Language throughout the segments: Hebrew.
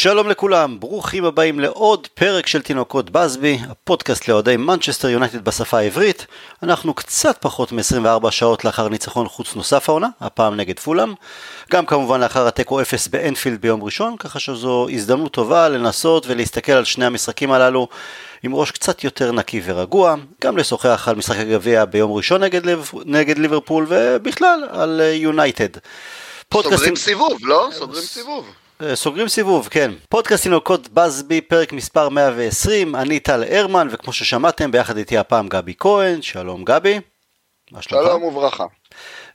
שלום לכולם, ברוכים הבאים לעוד פרק של תינוקות בסבי, הפודקאסט לאוהדי מנצ'סטר יונייטד בשפה העברית. אנחנו קצת פחות מ-24 שעות לאחר ניצחון חוץ נוסף העונה, הפעם נגד פולאם. גם כמובן לאחר התיקו 0 באנפילד ביום ראשון, ככה שזו הזדמנות טובה לנסות ולהסתכל על שני המשחקים הללו עם ראש קצת יותר נקי ורגוע, גם לשוחח על משחק הגביע ביום ראשון נגד, נגד ליברפול ובכלל על יונייטד. סוגרים סיבוב, לא? סוגרים סיבוב. אה, סוגרים סיבוב, כן. פודקאסט תינוקות בסבי, פרק מספר 120, אני טל הרמן, וכמו ששמעתם, ביחד איתי הפעם גבי כהן, שלום גבי. מה שלומך? שלום וברכה.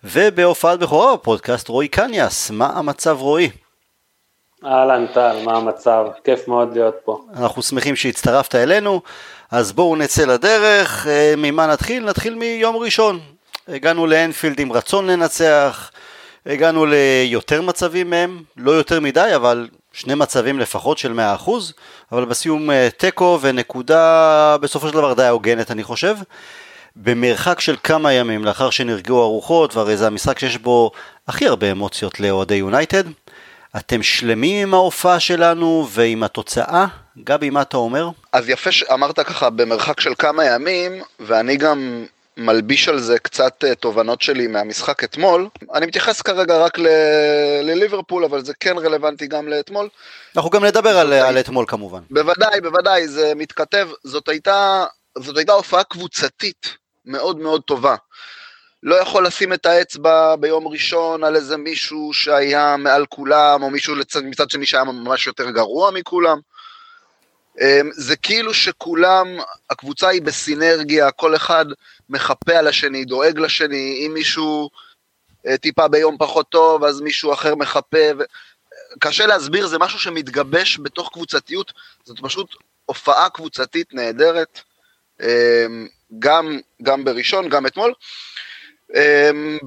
ובהופעת בכורה בפודקאסט רועי קניאס, מה המצב רועי? אהלן טל, מה המצב? כיף מאוד להיות פה. אנחנו שמחים שהצטרפת אלינו, אז בואו נצא לדרך, אה, ממה נתחיל? נתחיל מיום ראשון. הגענו לאנפילד עם רצון לנצח, הגענו ליותר מצבים מהם, לא יותר מדי, אבל שני מצבים לפחות של 100%, אבל בסיום אה, תיקו ונקודה בסופו של דבר די הוגנת אני חושב. במרחק של כמה ימים לאחר שנרגעו הרוחות, והרי זה המשחק שיש בו הכי הרבה אמוציות לאוהדי יונייטד, אתם שלמים עם ההופעה שלנו ועם התוצאה? גבי, מה אתה אומר? אז יפה שאמרת ככה במרחק של כמה ימים, ואני גם מלביש על זה קצת אה, תובנות שלי מהמשחק אתמול. אני מתייחס כרגע רק ל- לליברפול, אבל זה כן רלוונטי גם לאתמול. אנחנו גם נדבר על, על אתמול כמובן. בוודאי, בוודאי, זה מתכתב. זאת הייתה, זאת הייתה הופעה קבוצתית מאוד מאוד טובה. לא יכול לשים את האצבע ביום ראשון על איזה מישהו שהיה מעל כולם, או מישהו לצד, מצד שני שהיה ממש יותר גרוע מכולם. אמ, זה כאילו שכולם, הקבוצה היא בסינרגיה, כל אחד מחפה על השני, דואג לשני, אם מישהו אה, טיפה ביום פחות טוב, אז מישהו אחר מחפה. ו... קשה להסביר, זה משהו שמתגבש בתוך קבוצתיות, זאת פשוט הופעה קבוצתית נהדרת, אמ, גם, גם בראשון, גם אתמול. אמ,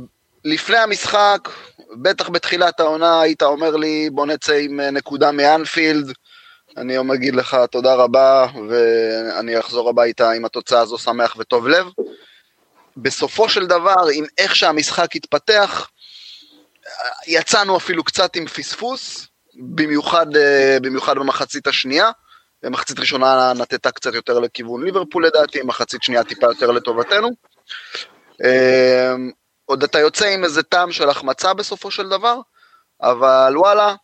לפני המשחק, בטח בתחילת העונה היית אומר לי בוא נצא עם אה, נקודה מאנפילד, אני היום אגיד לך תודה רבה ואני אחזור הביתה עם התוצאה הזו שמח וטוב לב. בסופו של דבר, עם איך שהמשחק התפתח, יצאנו אפילו קצת עם פספוס, במיוחד, אה, במיוחד במחצית השנייה. מחצית ראשונה נטטה קצת יותר לכיוון ליברפול לדעתי, מחצית שנייה טיפה יותר לטובתנו. אה, עוד אתה יוצא עם איזה טעם של החמצה בסופו של דבר, אבל וואלה,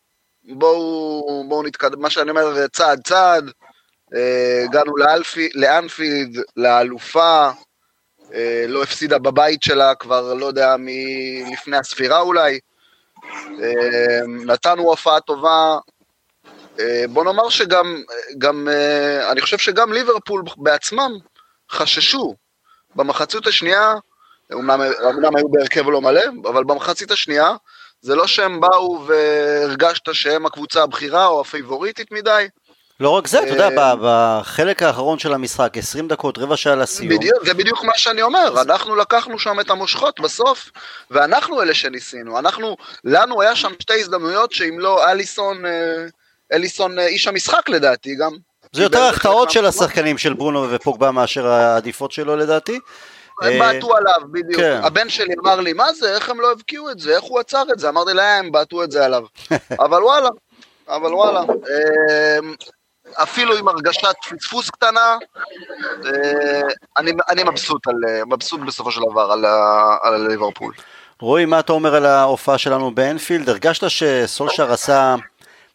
בואו, בואו נתקדם, מה שאני אומר צעד צעד, אה, הגענו לאנפילד, לאלופה, לא הפסידה בבית שלה כבר לא יודע מלפני הספירה אולי, אה, נתנו הופעה טובה, בוא נאמר שגם, גם, אני חושב שגם ליברפול בעצמם חששו. במחצית השנייה, אמנם היו בהרכב לא מלא, אבל במחצית השנייה זה לא שהם באו והרגשת שהם הקבוצה הבכירה או הפייבוריטית מדי. לא רק זה, אתה יודע, אה, בחלק האחרון של המשחק, 20 דקות, רבע שעה לסיום. בדיוק, זה בדיוק מה שאני אומר, אנחנו לקחנו שם את המושכות בסוף, ואנחנו אלה שניסינו. אנחנו, לנו היה שם שתי הזדמנויות שאם לא אליסון, אה, אליסון אה, איש המשחק לדעתי גם. זה יותר החטאות של השחקנים של ברונו ופוגבה מאשר העדיפות שלו לדעתי. הם בעטו עליו, בדיוק. כן. הבן שלי אמר לי, מה זה, איך הם לא הבקיעו את זה, איך הוא עצר את זה? אמרתי להם, הם בעטו את זה עליו. אבל וואלה, אבל וואלה. אפילו עם הרגשת פספוס קטנה, אה, אני, אני מבסוט, על, מבסוט בסופו של דבר על, על ליברפול. רועי, מה אתה אומר על ההופעה שלנו באנפילד? הרגשת שסולשר עשה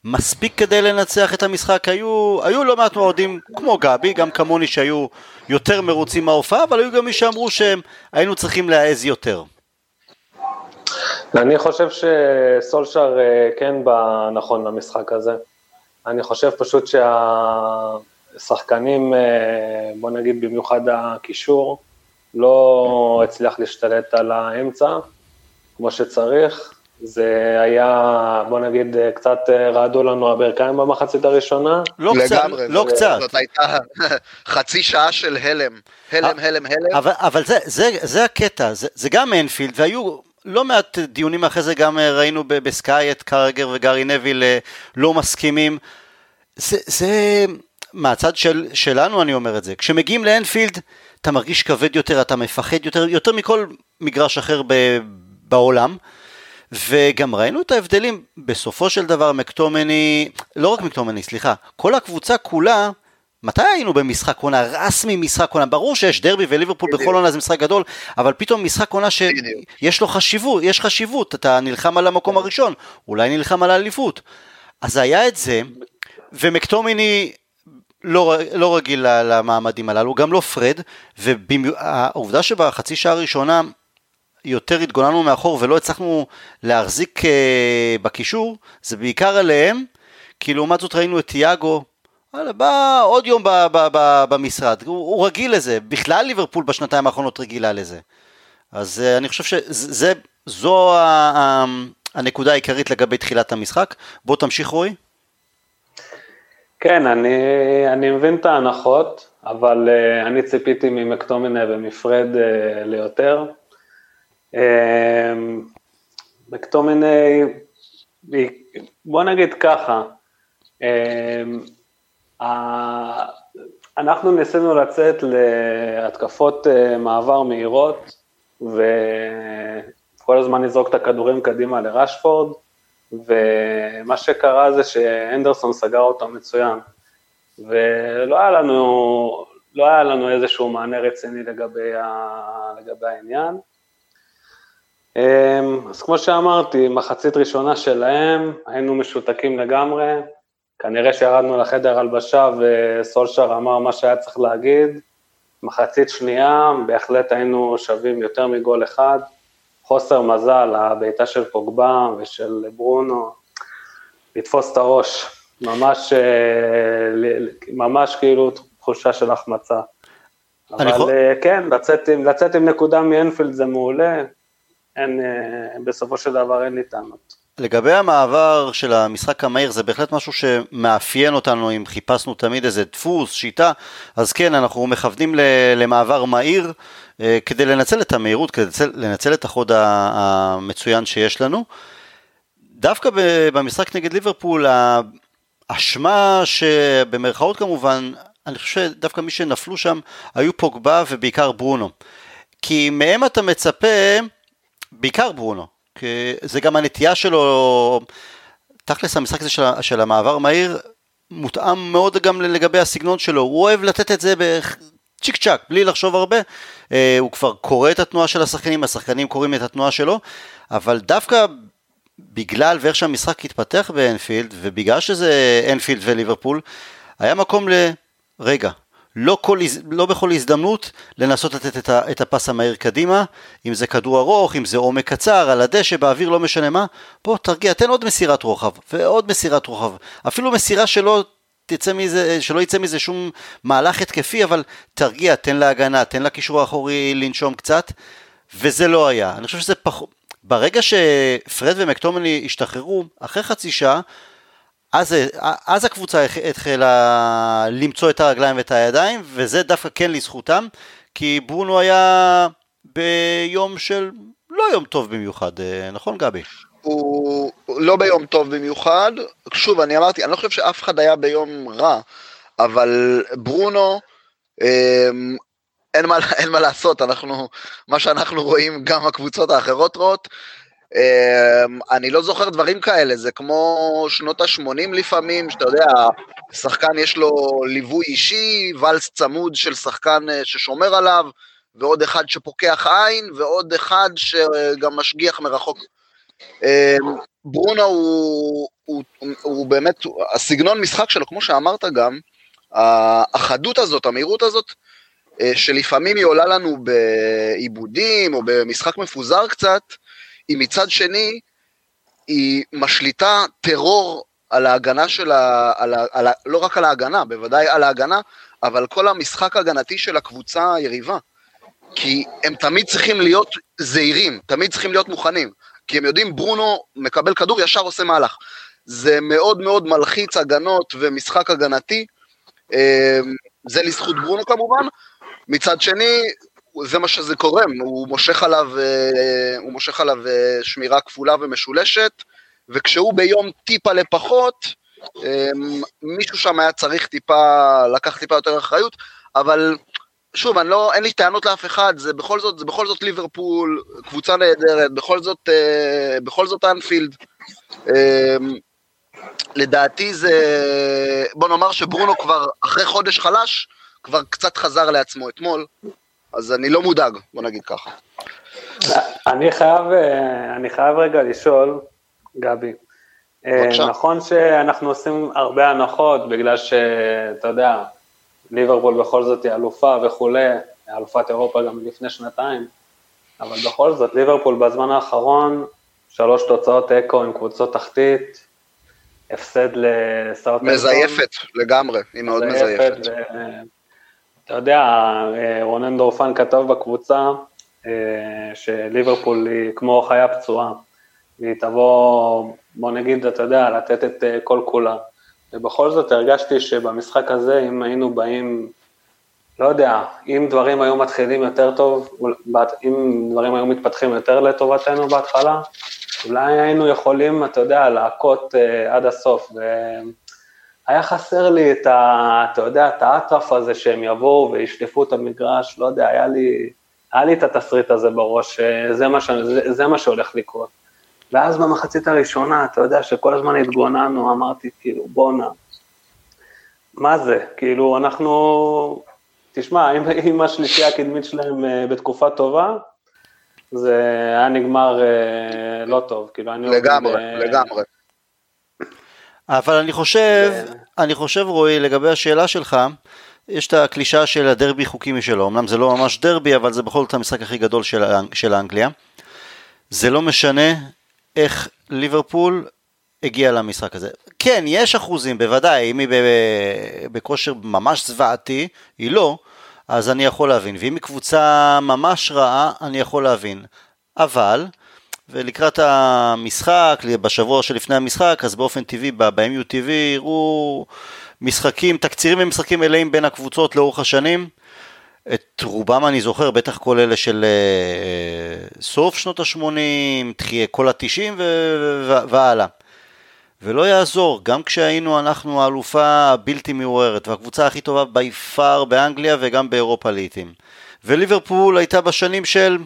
מספיק כדי לנצח את המשחק? היו, היו לא מעט מועדים כמו גבי, גם כמוני שהיו יותר מרוצים מההופעה, אבל היו גם מי שאמרו שהם היינו צריכים להעז יותר. אני חושב שסולשר אה, כן בא נכון למשחק הזה. אני חושב פשוט שהשחקנים, אה, בוא נגיד במיוחד הקישור, לא הצליח להשתלט על האמצע כמו שצריך, זה היה, בוא נגיד, קצת רעדו לנו הברכיים במחצית הראשונה. לא לגמרי, קצת, לא זה, קצת. זאת הייתה חצי שעה של הלם, הלם, הלם, הלם. אבל, אבל זה, זה, זה הקטע, זה, זה גם אנפילד, והיו לא מעט דיונים אחרי זה, גם ראינו בסקאי את קרגר וגארי נביל אה, לא מסכימים. זה, זה מהצד של, שלנו אני אומר את זה, כשמגיעים לאנפילד אתה מרגיש כבד יותר, אתה מפחד יותר, יותר מכל מגרש אחר ב, בעולם. וגם ראינו את ההבדלים, בסופו של דבר מקטומני, לא רק מקטומני, סליחה, כל הקבוצה כולה, מתי היינו במשחק עונה? רסמי משחק עונה? ברור שיש דרבי וליברפול בכל עונה זה משחק גדול, אבל פתאום משחק עונה שיש לו חשיבות, יש חשיבות, אתה נלחם על המקום הראשון, אולי נלחם על האליפות. אז היה את זה, ומקטומיני לא, לא רגיל למעמדים הללו, גם לא פרד, והעובדה שבחצי שעה הראשונה יותר התגוננו מאחור ולא הצלחנו להחזיק אה, בקישור, זה בעיקר עליהם, כי לעומת זאת ראינו את תיאגו, בא עוד יום ב, ב, ב, במשרד, הוא, הוא רגיל לזה, בכלל ליברפול בשנתיים האחרונות רגילה לזה. אז אה, אני חושב שזו הנקודה העיקרית לגבי תחילת המשחק. בוא תמשיך רועי. כן, אני, אני מבין את ההנחות, אבל uh, אני ציפיתי ממקטומינה ומפרד uh, ליותר. Uh, מקטומינה, בוא נגיד ככה, uh, אנחנו ניסינו לצאת להתקפות uh, מעבר מהירות, וכל הזמן לזרוק את הכדורים קדימה לרשפורד, ומה שקרה זה שאנדרסון סגר אותו מצוין, ולא היה לנו, לא היה לנו איזשהו מענה רציני לגבי, ה, לגבי העניין. אמ, אז כמו שאמרתי, מחצית ראשונה שלהם, היינו משותקים לגמרי, כנראה שירדנו לחדר הלבשה וסולשר אמר מה שהיה צריך להגיד, מחצית שנייה, בהחלט היינו שווים יותר מגול אחד, חוסר מזל, הבעיטה של פוגבה ושל ברונו, לתפוס את הראש, ממש, אה, ממש כאילו תחושה של החמצה. אבל יכול... אה, כן, לצאת עם, לצאת עם נקודה מאנפילד זה מעולה, אין, אה, בסופו של דבר אין לי טענות. לגבי המעבר של המשחק המהיר זה בהחלט משהו שמאפיין אותנו אם חיפשנו תמיד איזה דפוס, שיטה, אז כן אנחנו מכוונים למעבר מהיר אה, כדי לנצל את המהירות, כדי לנצל, את החוד המצוין שיש לנו. דווקא במשחק נגד ליברפול האשמה שבמרכאות כמובן, אני חושב שדווקא מי שנפלו שם היו פוגבה ובעיקר ברונו. כי מהם אתה מצפה, בעיקר ברונו, זה גם הנטייה שלו, תכלס המשחק הזה של, של המעבר מהיר מותאם מאוד גם לגבי הסגנון שלו, הוא אוהב לתת את זה צ'יק צ'אק, בלי לחשוב הרבה, אה, הוא כבר קורא את התנועה של השחקנים, השחקנים קוראים את התנועה שלו, אבל דווקא בגלל ואיך שהמשחק התפתח באנפילד, ובגלל שזה אנפילד וליברפול, היה מקום ל... רגע, לא, כל, לא בכל הזדמנות לנסות לתת את, ה, את הפס המהיר קדימה, אם זה כדור ארוך, אם זה עומק קצר, על הדשא, באוויר, לא משנה מה, בוא תרגיע, תן עוד מסירת רוחב, ועוד מסירת רוחב, אפילו מסירה שלא תצא מזה, שלא יצא מזה שום מהלך התקפי, אבל תרגיע, תן להגנה, תן לקישור האחורי לנשום קצת, וזה לא היה. אני חושב שזה פחות... ברגע שפרד ומקטומני השתחררו, אחרי חצי שעה, אז, אז הקבוצה התחילה למצוא את הרגליים ואת הידיים, וזה דווקא כן לזכותם, כי ברונו היה ביום של לא יום טוב במיוחד, אה, נכון גבי? הוא לא ביום טוב במיוחד, שוב אני אמרתי, אני לא חושב שאף אחד היה ביום רע, אבל ברונו, אמ, אין מה, אין מה לעשות, אנחנו, מה שאנחנו רואים גם הקבוצות האחרות רואות, אני לא זוכר דברים כאלה, זה כמו שנות ה-80 לפעמים, שאתה יודע, שחקן יש לו ליווי אישי, ואלס צמוד של שחקן אה, ששומר עליו, ועוד אחד שפוקח עין, ועוד אחד שגם משגיח מרחוק. אמ, ברונו הוא, הוא, הוא, הוא באמת, הסגנון משחק שלו, כמו שאמרת גם, החדות הזאת, המהירות הזאת, אה, שלפעמים היא עולה לנו בעיבודים או במשחק מפוזר קצת, היא מצד שני, היא משליטה טרור על ההגנה של ה... על ה, על ה לא רק על ההגנה, בוודאי על ההגנה, אבל כל המשחק ההגנתי של הקבוצה היריבה. כי הם תמיד צריכים להיות זהירים, תמיד צריכים להיות מוכנים. כי הם יודעים ברונו מקבל כדור ישר עושה מהלך. זה מאוד מאוד מלחיץ הגנות ומשחק הגנתי, אמ, זה לזכות ברונו כמובן. מצד שני, זה מה שזה קורה, הוא מושך עליו, אה, הוא מושך עליו אה, שמירה כפולה ומשולשת, וכשהוא ביום טיפה לפחות, אמ, מישהו שם היה צריך טיפה, לקח טיפה יותר אחריות, אבל שוב, לא, אין לי טענות לאף אחד, זה בכל זאת, זה בכל זאת ליברפול, קבוצה נהדרת, בכל זאת, אה, בכל זאת אנפילד. אה, לדעתי זה, בוא נאמר שברונו כבר אחרי חודש חלש, כבר קצת חזר לעצמו אתמול, אז אני לא מודאג, בוא נגיד ככה. אני חייב, אה, אני חייב רגע לשאול, גבי, אה, בבקשה. נכון שאנחנו עושים הרבה הנחות בגלל שאתה יודע, ליברפול בכל זאת היא אלופה וכולי, אלופת אירופה גם לפני שנתיים, אבל בכל זאת ליברפול בזמן האחרון, שלוש תוצאות אקו עם קבוצות תחתית, הפסד לסאוטנטון. מזייפת לגמרי, היא מאוד מזייפת. אתה יודע, רונן דורפן כתב בקבוצה אה, שליברפול היא כמו חיה פצועה, והיא תבוא, בוא נגיד, אתה יודע, לתת את אה, כל כולה. ובכל זאת הרגשתי שבמשחק הזה, אם היינו באים, לא יודע, אם דברים היו מתחילים יותר טוב, אם דברים היו מתפתחים יותר לטובתנו בהתחלה, אולי היינו יכולים, אתה יודע, להכות uh, עד הסוף. והיה חסר לי את ה... אתה יודע, את האטרף הזה שהם יבואו וישלפו את המגרש, לא יודע, היה לי, היה לי את התסריט הזה בראש, זה מה, ש... זה, זה מה שהולך לקרות. ואז במחצית הראשונה, אתה יודע שכל הזמן התגוננו, אמרתי, כאילו, בואנה, מה זה? כאילו, אנחנו, תשמע, אם, אם השלישייה הקדמית שלהם uh, בתקופה טובה, זה היה נגמר uh, לא טוב, כאילו, אני... לגמרי. לגמרי. אבל אני חושב, אני חושב, רועי, לגבי השאלה שלך, יש את הקלישה של הדרבי חוקי משלו, אמנם זה לא ממש דרבי, אבל זה בכל זאת המשחק הכי גדול של, של אנגליה. זה לא משנה איך ליברפול הגיע למשחק הזה. כן, יש אחוזים, בוודאי, אם היא בכושר ממש זוועתי, היא לא, אז אני יכול להבין. ואם היא קבוצה ממש רעה, אני יכול להבין. אבל, ולקראת המשחק, בשבוע שלפני המשחק, אז באופן טבעי, ב-MUTV, יראו משחקים, תקצירים ומשחקים מלאים בין הקבוצות לאורך השנים. את רובם אני זוכר, בטח כל אלה של uh, סוף שנות ה-80, כל ה-90 והלאה. ולא יעזור, גם כשהיינו אנחנו האלופה הבלתי מעוררת והקבוצה הכי טובה בי פאר באנגליה וגם באירופה לעיתים. וליברפול הייתה בשנים של...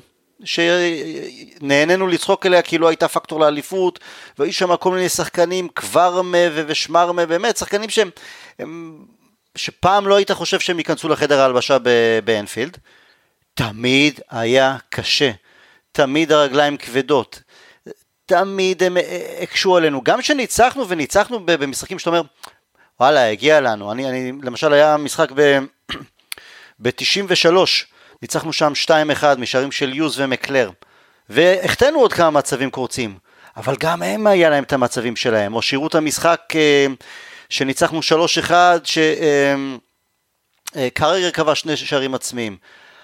שנהנינו לצחוק אליה כאילו הייתה פקטור לאליפות והיו שם כל מיני שחקנים קוורמה ושמרמה באמת שחקנים שהם הם, שפעם לא היית חושב שהם ייכנסו לחדר ההלבשה באנפילד תמיד היה קשה תמיד הרגליים כבדות תמיד הם הקשו עלינו. גם כשניצחנו וניצחנו במשחקים שאתה אומר, וואלה, הגיע לנו. אני, אני למשל היה משחק ב-93, ניצחנו שם 2-1 משערים של יוז ומקלר. והחטאנו עוד כמה מצבים קורצים, אבל גם הם היה להם את המצבים שלהם, או שירו את המשחק אה, שניצחנו 3-1, שקרגר אה, קבע שני שערים עצמיים.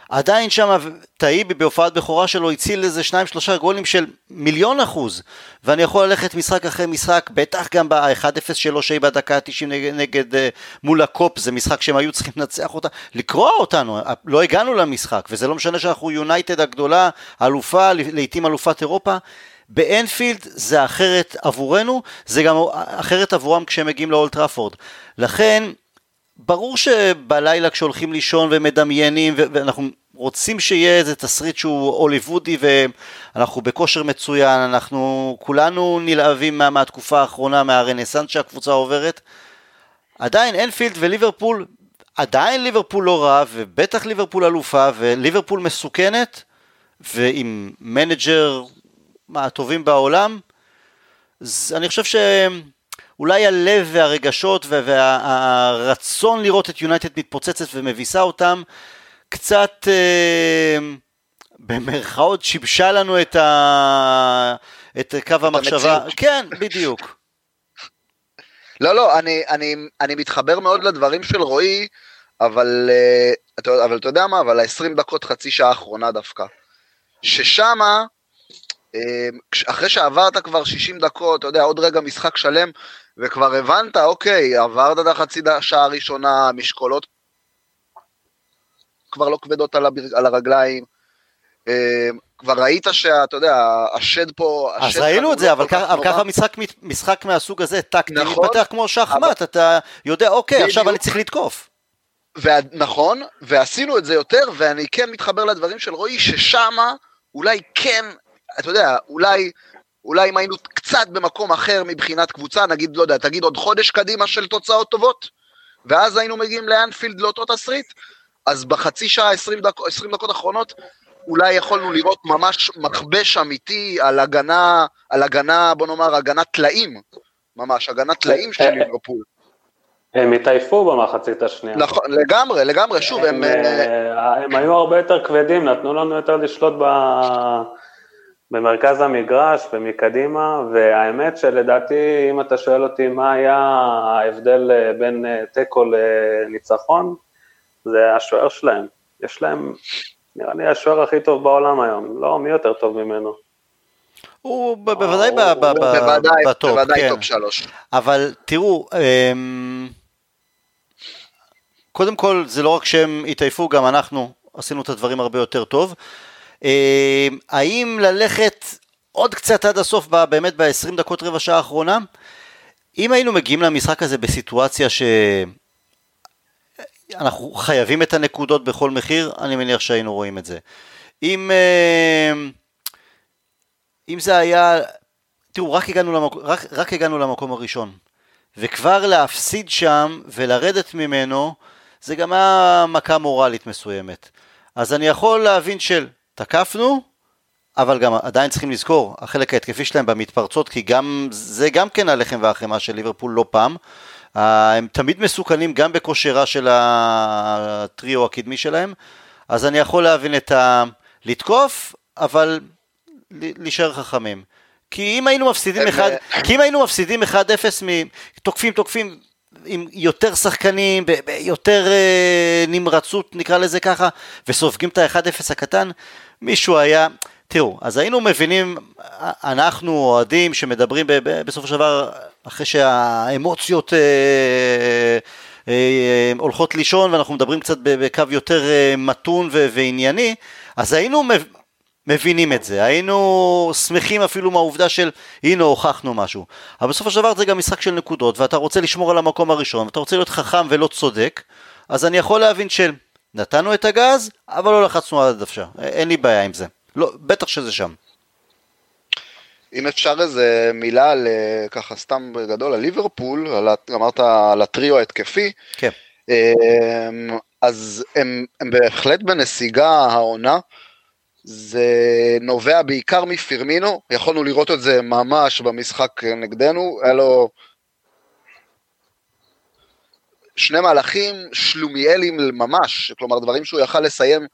עדיין שם טאיבי בהופעת בכורה שלו הציל איזה שניים שלושה גולים של מיליון אחוז. ואני יכול ללכת משחק אחרי משחק בטח גם ב-1-0 שלו שהיא בדקה ה-90 נגד, נגד uh, מול הקופ זה משחק שהם היו צריכים לנצח אותה. לקרוע אותנו לא הגענו למשחק וזה לא משנה שאנחנו יונייטד הגדולה אלופה לעיתים אלופת אירופה. באנפילד זה אחרת עבורנו זה גם אחרת עבורם כשהם מגיעים לאולטראפורד. לכן ברור שבלילה כשהולכים לישון ומדמיינים ואנחנו רוצים שיהיה איזה תסריט שהוא הוליוודי ואנחנו בכושר מצוין, אנחנו כולנו נלהבים מה, מהתקופה האחרונה, מהרנסאנס שהקבוצה עוברת. עדיין אנפילד וליברפול, עדיין ליברפול לא רע ובטח ליברפול אלופה וליברפול מסוכנת ועם מנג'ר מהטובים בעולם, אני חושב שהם אולי הלב והרגשות והרצון לראות את יונייטד מתפוצצת ומביסה אותם, קצת אה, במרכאות שיבשה לנו את, ה, את קו את המחשבה. המציאות. כן, בדיוק. לא, לא, אני, אני, אני מתחבר מאוד לדברים של רועי, אבל, אה, אבל אתה יודע מה, אבל ה-20 דקות, חצי שעה האחרונה דווקא. ששמה, אה, אחרי שעברת כבר 60 דקות, אתה יודע, עוד רגע משחק שלם, וכבר הבנת, אוקיי, עברת את החצי שעה הראשונה, משקולות כבר לא כבדות על, הבר... על הרגליים, אה, כבר ראית שאתה יודע, השד פה... אז ראינו את זה, לא אבל ככה משחק, משחק מהסוג הזה, טקטי, נכון, מתפתח כמו שחמט, אבל... אתה יודע, אוקיי, עכשיו אני צריך לתקוף. נכון, ועשינו את זה יותר, ואני כן מתחבר לדברים של רועי, ששמה אולי כן, אתה יודע, אולי, אולי אם היינו קצת במקום אחר מבחינת קבוצה, נגיד, לא יודע, תגיד עוד חודש קדימה של תוצאות טובות, ואז היינו מגיעים לאנפילד לאותו תסריט, אז בחצי שעה, 20, דק, 20 דקות אחרונות, אולי יכולנו לראות ממש מכבש אמיתי על הגנה, על הגנה, בוא נאמר, הגנה טלאים, ממש, הגנה טלאים של ליברפול. הם התעייפו במחצית השנייה. נכון, לגמרי, לגמרי, שוב, הם... הם, אה, הם היו הרבה יותר כבדים, נתנו לנו יותר לשלוט ב... במרכז המגרש ומקדימה, והאמת שלדעתי, אם אתה שואל אותי מה היה ההבדל אה, בין אה, תיקו לניצחון, זה השוער שלהם. יש להם, נראה לי השוער הכי טוב בעולם היום, לא, מי יותר טוב ממנו? הוא בוודאי ב top, בוודאי top שלוש. אבל תראו, אמ, קודם כל זה לא רק שהם התעייפו, גם אנחנו עשינו את הדברים הרבה יותר טוב. אמ, האם ללכת עוד קצת עד הסוף, באמת ב-20 דקות רבע שעה האחרונה? אם היינו מגיעים למשחק הזה בסיטואציה ש... אנחנו חייבים את הנקודות בכל מחיר, אני מניח שהיינו רואים את זה. אם, אמ, אם זה היה, תראו, רק הגענו, למקום, רק, רק הגענו למקום הראשון, וכבר להפסיד שם ולרדת ממנו, זה גם היה מכה מורלית מסוימת. אז אני יכול להבין של תקפנו, אבל גם עדיין צריכים לזכור, החלק ההתקפי שלהם במתפרצות, כי גם זה גם כן הלחם והחמאה של ליברפול לא פעם. הם תמיד מסוכנים גם בכושרה של הטריו הקדמי שלהם, אז אני יכול להבין את ה... לתקוף, אבל להישאר חכמים. כי אם היינו מפסידים אחד, כי אם היינו מפסידים 1-0 מתוקפים תוקפים עם יותר שחקנים, ביותר אה, נמרצות נקרא לזה ככה, וסופגים את ה-1-0 הקטן, מישהו היה, תראו, אז היינו מבינים, אנחנו אוהדים שמדברים בסופו של דבר, אחרי שהאמוציות אה, אה, אה, הולכות לישון ואנחנו מדברים קצת בקו יותר אה, מתון וענייני, אז היינו מבינים את זה, היינו שמחים אפילו מהעובדה של הנה הוכחנו משהו. אבל בסופו של דבר זה גם משחק של נקודות, ואתה רוצה לשמור על המקום הראשון, ואתה רוצה להיות חכם ולא צודק, אז אני יכול להבין של נתנו את הגז, אבל לא לחצנו על הדוושה, אין לי בעיה עם זה. לא, בטח שזה שם. אם אפשר איזה מילה על ככה סתם גדול על ליברפול, על, אמרת על הטריו ההתקפי, כן. אמ, אז הם, הם בהחלט בנסיגה העונה. זה נובע בעיקר מפירמינו, יכולנו לראות את זה ממש במשחק נגדנו, היה לו שני מהלכים שלומיאלים ממש, כלומר דברים שהוא יכל לסיים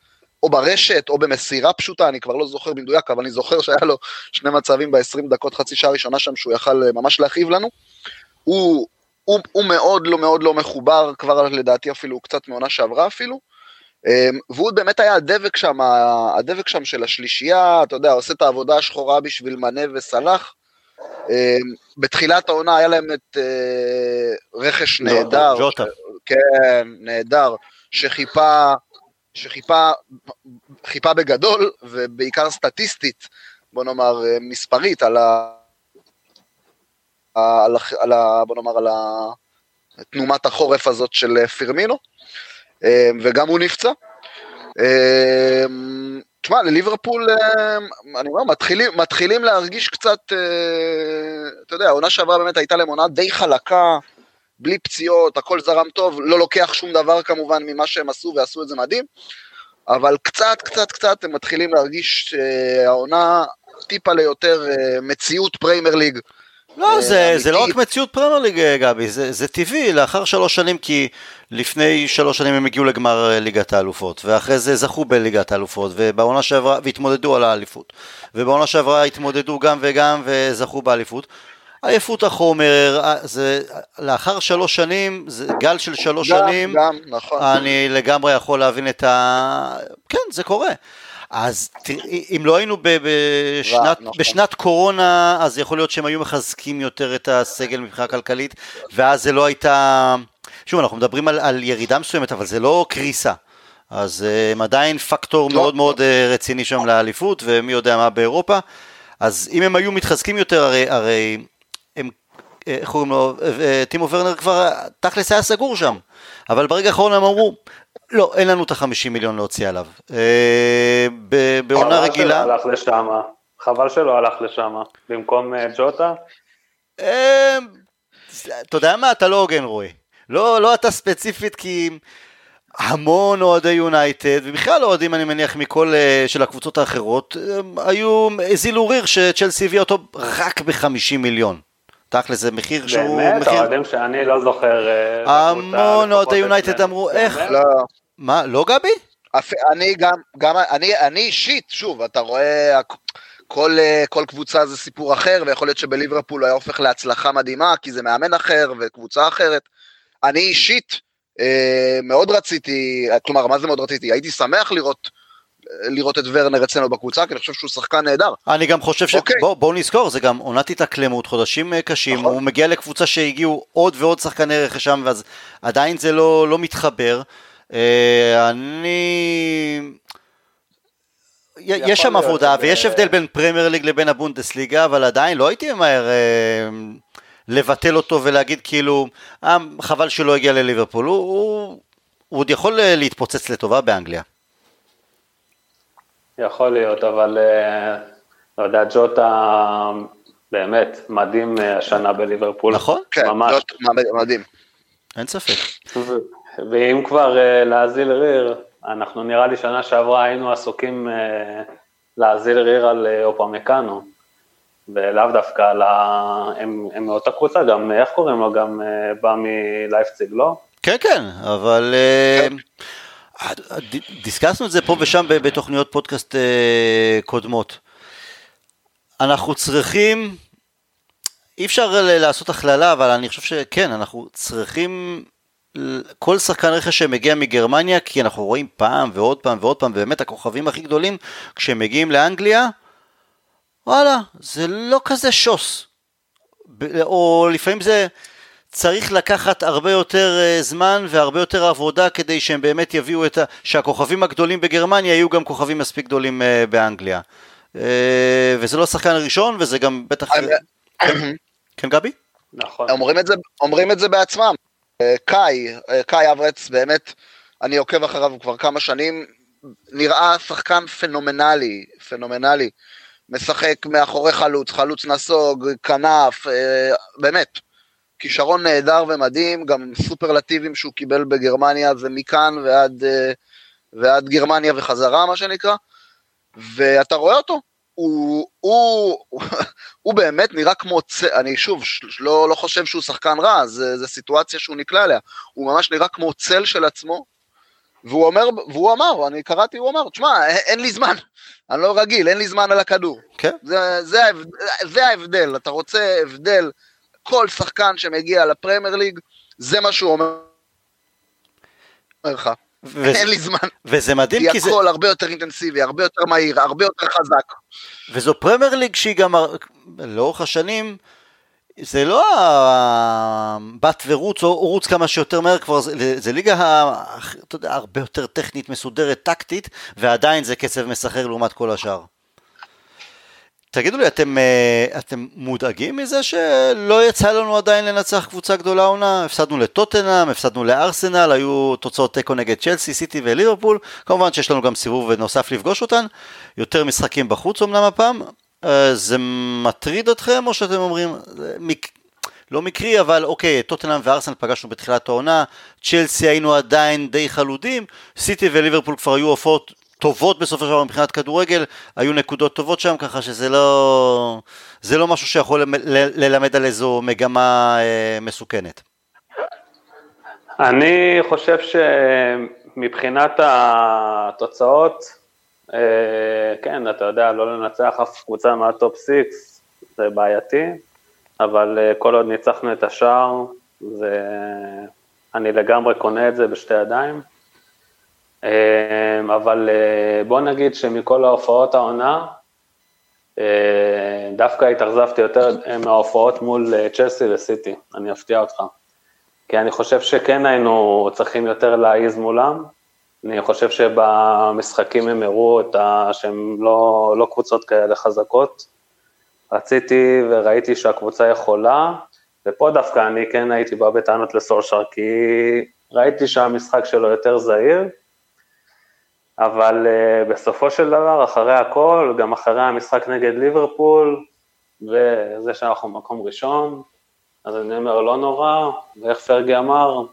או ברשת או במסירה פשוטה, אני כבר לא זוכר במדויק, אבל אני זוכר שהיה לו שני מצבים ב-20 דקות, חצי שעה ראשונה שם שהוא יכל ממש להכאיב לנו. הוא, הוא, הוא מאוד לא מאוד לא מחובר, כבר לדעתי אפילו קצת מעונה שעברה אפילו. אמ, והוא באמת היה הדבק שם, הדבק שם של השלישייה, אתה יודע, עושה את העבודה השחורה בשביל מנה וסלאח. אמ, בתחילת העונה היה להם את אה, רכש נהדר, ג'וטה. כן, נהדר, שחיפה, שחיפה חיפה בגדול, ובעיקר סטטיסטית, בוא נאמר, אה, מספרית, על ה... על ה... על ה בוא נאמר, על ה... תנומת החורף הזאת של אה, פירמינו. אמ, וגם הוא נפצע. תשמע, לליברפול, אמ, אני אומר, מתחילים, מתחילים להרגיש קצת, אה, אתה יודע, העונה שעברה באמת הייתה להם עונה די חלקה, בלי פציעות, הכל זרם טוב, לא לוקח שום דבר כמובן ממה שהם עשו, ועשו את זה מדהים, אבל קצת, קצת, קצת הם מתחילים להרגיש שהעונה טיפה ליותר אה, מציאות פרמייר ליג. לא, זה, זה לא רק מציאות פרמייר ליג, גבי, זה, זה טבעי, לאחר שלוש שנים, כי לפני שלוש שנים הם הגיעו לגמר אה, ליגת האלופות, ואחרי זה זכו בליגת האלופות, ובעונה שעברה, והתמודדו על האליפות, ובעונה שעברה התמודדו גם וגם וזכו באליפות. עייפות החומר, אה, זה לאחר שלוש שנים, זה גל של שלוש גם, שנים, גם, נכון. אני לגמרי יכול להבין את ה... כן, זה קורה. אז אם לא היינו בשנת, נכון. בשנת קורונה, אז יכול להיות שהם היו מחזקים יותר את הסגל מבחינה כלכלית, ואז זה לא הייתה... שוב, אנחנו מדברים על, על ירידה מסוימת, אבל זה לא קריסה. אז אה, הם עדיין פקטור לא, מאוד לא. מאוד אה, רציני שם לאליפות, ומי יודע מה באירופה. אז אם הם היו מתחזקים יותר, הרי, הרי הם, איך קוראים לו, טימו ורנר כבר תכלס היה סגור שם, אבל ברגע האחרון הם אמרו, לא, אין לנו את החמישים מיליון להוציא עליו. בעונה רגילה... חבל שלא הלך לשם, חבל שלא הלך לשם, במקום ג'וטה. אתה יודע מה, אתה לא הוגן רועי. לא, לא אתה ספציפית כי המון אוהדי יונייטד, ובכלל אוהדים אני מניח מכל uh, של הקבוצות האחרות, היו, הזילו ריר שצ'לסי הביאה אותו רק ב-50 מיליון. תכל'ס זה מחיר שהוא באמת? מחיר... באמת? אוהדים שאני לא זוכר... אה, המון אוהדי יונייטד אמרו איך... לא. מה, לא גבי? אני גם, גם, אני, אני אישית, שוב, אתה רואה, כל, כל קבוצה זה סיפור אחר, ויכול להיות שבליברפול היה הופך להצלחה מדהימה, כי זה מאמן אחר וקבוצה אחרת. אני אישית אה, מאוד רציתי, כלומר, מה זה מאוד רציתי? הייתי שמח לראות, לראות את ורנר אצלנו בקבוצה, כי אני חושב שהוא שחקן נהדר. אני גם חושב ש... אוקיי. בואו בוא נזכור, זה גם עונת התאקלמות, חודשים אה, קשים, נכון. הוא מגיע לקבוצה שהגיעו עוד ועוד שחקני רכש שם, ואז עדיין זה לא, לא מתחבר. אה, אני... יש שם עבודה, ויש הבדל בין פרמייר ליג לבין הבונדסליגה, אבל עדיין לא הייתי ממהר לבטל אותו ולהגיד כאילו, אה, חבל שלא הגיע לליברפול, הוא, עוד יכול אה, להתפוצץ לטובה באנגליה. יכול להיות, אבל אה, לא יודע, ג'וטה באמת מדהים השנה בליברפול. נכון, כן, ממש. מדהים. אין ספק. ואם כבר להזיל ריר, אנחנו נראה לי שנה שעברה היינו עסוקים להזיל ריר על אופמקאנו. ולאו דווקא על ה... הם, הם מאותה קבוצה, גם, איך קוראים לו? גם בא מלייפציג, לא? כן, כן, אבל דיסקסנו את זה פה ושם בתוכניות פודקאסט קודמות. אנחנו צריכים, אי אפשר לעשות הכללה, אבל אני חושב שכן, אנחנו צריכים כל שחקן רכש שמגיע מגרמניה, כי אנחנו רואים פעם ועוד פעם ועוד פעם, באמת הכוכבים הכי גדולים, כשהם מגיעים לאנגליה, וואלה, זה לא כזה שוס. או לפעמים זה צריך לקחת הרבה יותר אה, זמן והרבה יותר עבודה כדי שהם באמת יביאו את ה... שהכוכבים הגדולים בגרמניה יהיו גם כוכבים מספיק גדולים אה, באנגליה. אה, וזה לא השחקן הראשון וזה גם בטח... כן גבי? נכון. אומרים את זה, אומרים את זה בעצמם. קאי, קאי אברץ באמת, אני עוקב אחריו כבר כמה שנים, נראה שחקן פנומנלי, פנומנלי. משחק מאחורי חלוץ, חלוץ נסוג, כנף, אה, באמת, כישרון נהדר ומדהים, גם סופרלטיבים שהוא קיבל בגרמניה ומכאן ועד, אה, ועד גרמניה וחזרה, מה שנקרא, ואתה רואה אותו, הוא, הוא, הוא באמת נראה כמו, צ... אני שוב לא, לא חושב שהוא שחקן רע, זו סיטואציה שהוא נקלע אליה, הוא ממש נראה כמו צל של עצמו, והוא אומר, והוא אמר, אני קראתי, הוא אמר, תשמע, אין לי זמן, אני לא רגיל, אין לי זמן על הכדור. כן. זה, זה, זה ההבדל, אתה רוצה הבדל, כל שחקן שמגיע לפרמייר ליג, זה מה שהוא אומר לך. ו... אין לי זמן. וזה מדהים כי, כי זה... כי הכל הרבה יותר אינטנסיבי, הרבה יותר מהיר, הרבה יותר חזק. וזו פרמייר ליג שהיא גם לאורך השנים, זה לא בת ורוץ או רוץ כמה שיותר מהר כבר, זה, זה ליגה, אתה יודע, הרבה יותר טכנית, מסודרת, טקטית, ועדיין זה קצב מסחרר לעומת כל השאר. תגידו לי, אתם, אה, אתם מודאגים מזה שלא יצא לנו עדיין לנצח קבוצה גדולה עונה? הפסדנו לטוטנאם, הפסדנו לארסנל, היו תוצאות תיקו נגד צ'לסי, סיטי וליברפול, כמובן שיש לנו גם סיבוב נוסף לפגוש אותן, יותר משחקים בחוץ אמנם הפעם, אה, זה מטריד אתכם או שאתם אומרים, מק... לא מקרי, אבל אוקיי, טוטנאם וארסנל פגשנו בתחילת העונה, צ'לסי היינו עדיין די חלודים, סיטי וליברפול כבר היו הופעות טובות בסופו של דבר מבחינת כדורגל, היו נקודות טובות שם, ככה שזה לא, זה לא משהו שיכול ללמד על איזו מגמה אה, מסוכנת. אני חושב שמבחינת התוצאות, אה, כן, אתה יודע, לא לנצח אף קבוצה מה top six, זה בעייתי, אבל אה, כל עוד ניצחנו את השער, זה... אני לגמרי קונה את זה בשתי ידיים. אה, אבל בוא נגיד שמכל ההופעות העונה, דווקא התאכזבתי יותר מההופעות מול צ'לסי וסיטי, אני אפתיע אותך. כי אני חושב שכן היינו צריכים יותר להעיז מולם, אני חושב שבמשחקים הם הראו את ה... שהם לא, לא קבוצות כאלה חזקות. רציתי וראיתי שהקבוצה יכולה, ופה דווקא אני כן הייתי בא בטענות לסולשר, כי ראיתי שהמשחק שלו יותר זהיר, אבל uh, בסופו של דבר, אחרי הכל, גם אחרי המשחק נגד ליברפול, וזה שאנחנו במקום ראשון, אז אני אומר, לא נורא, ואיך פרגי אמר,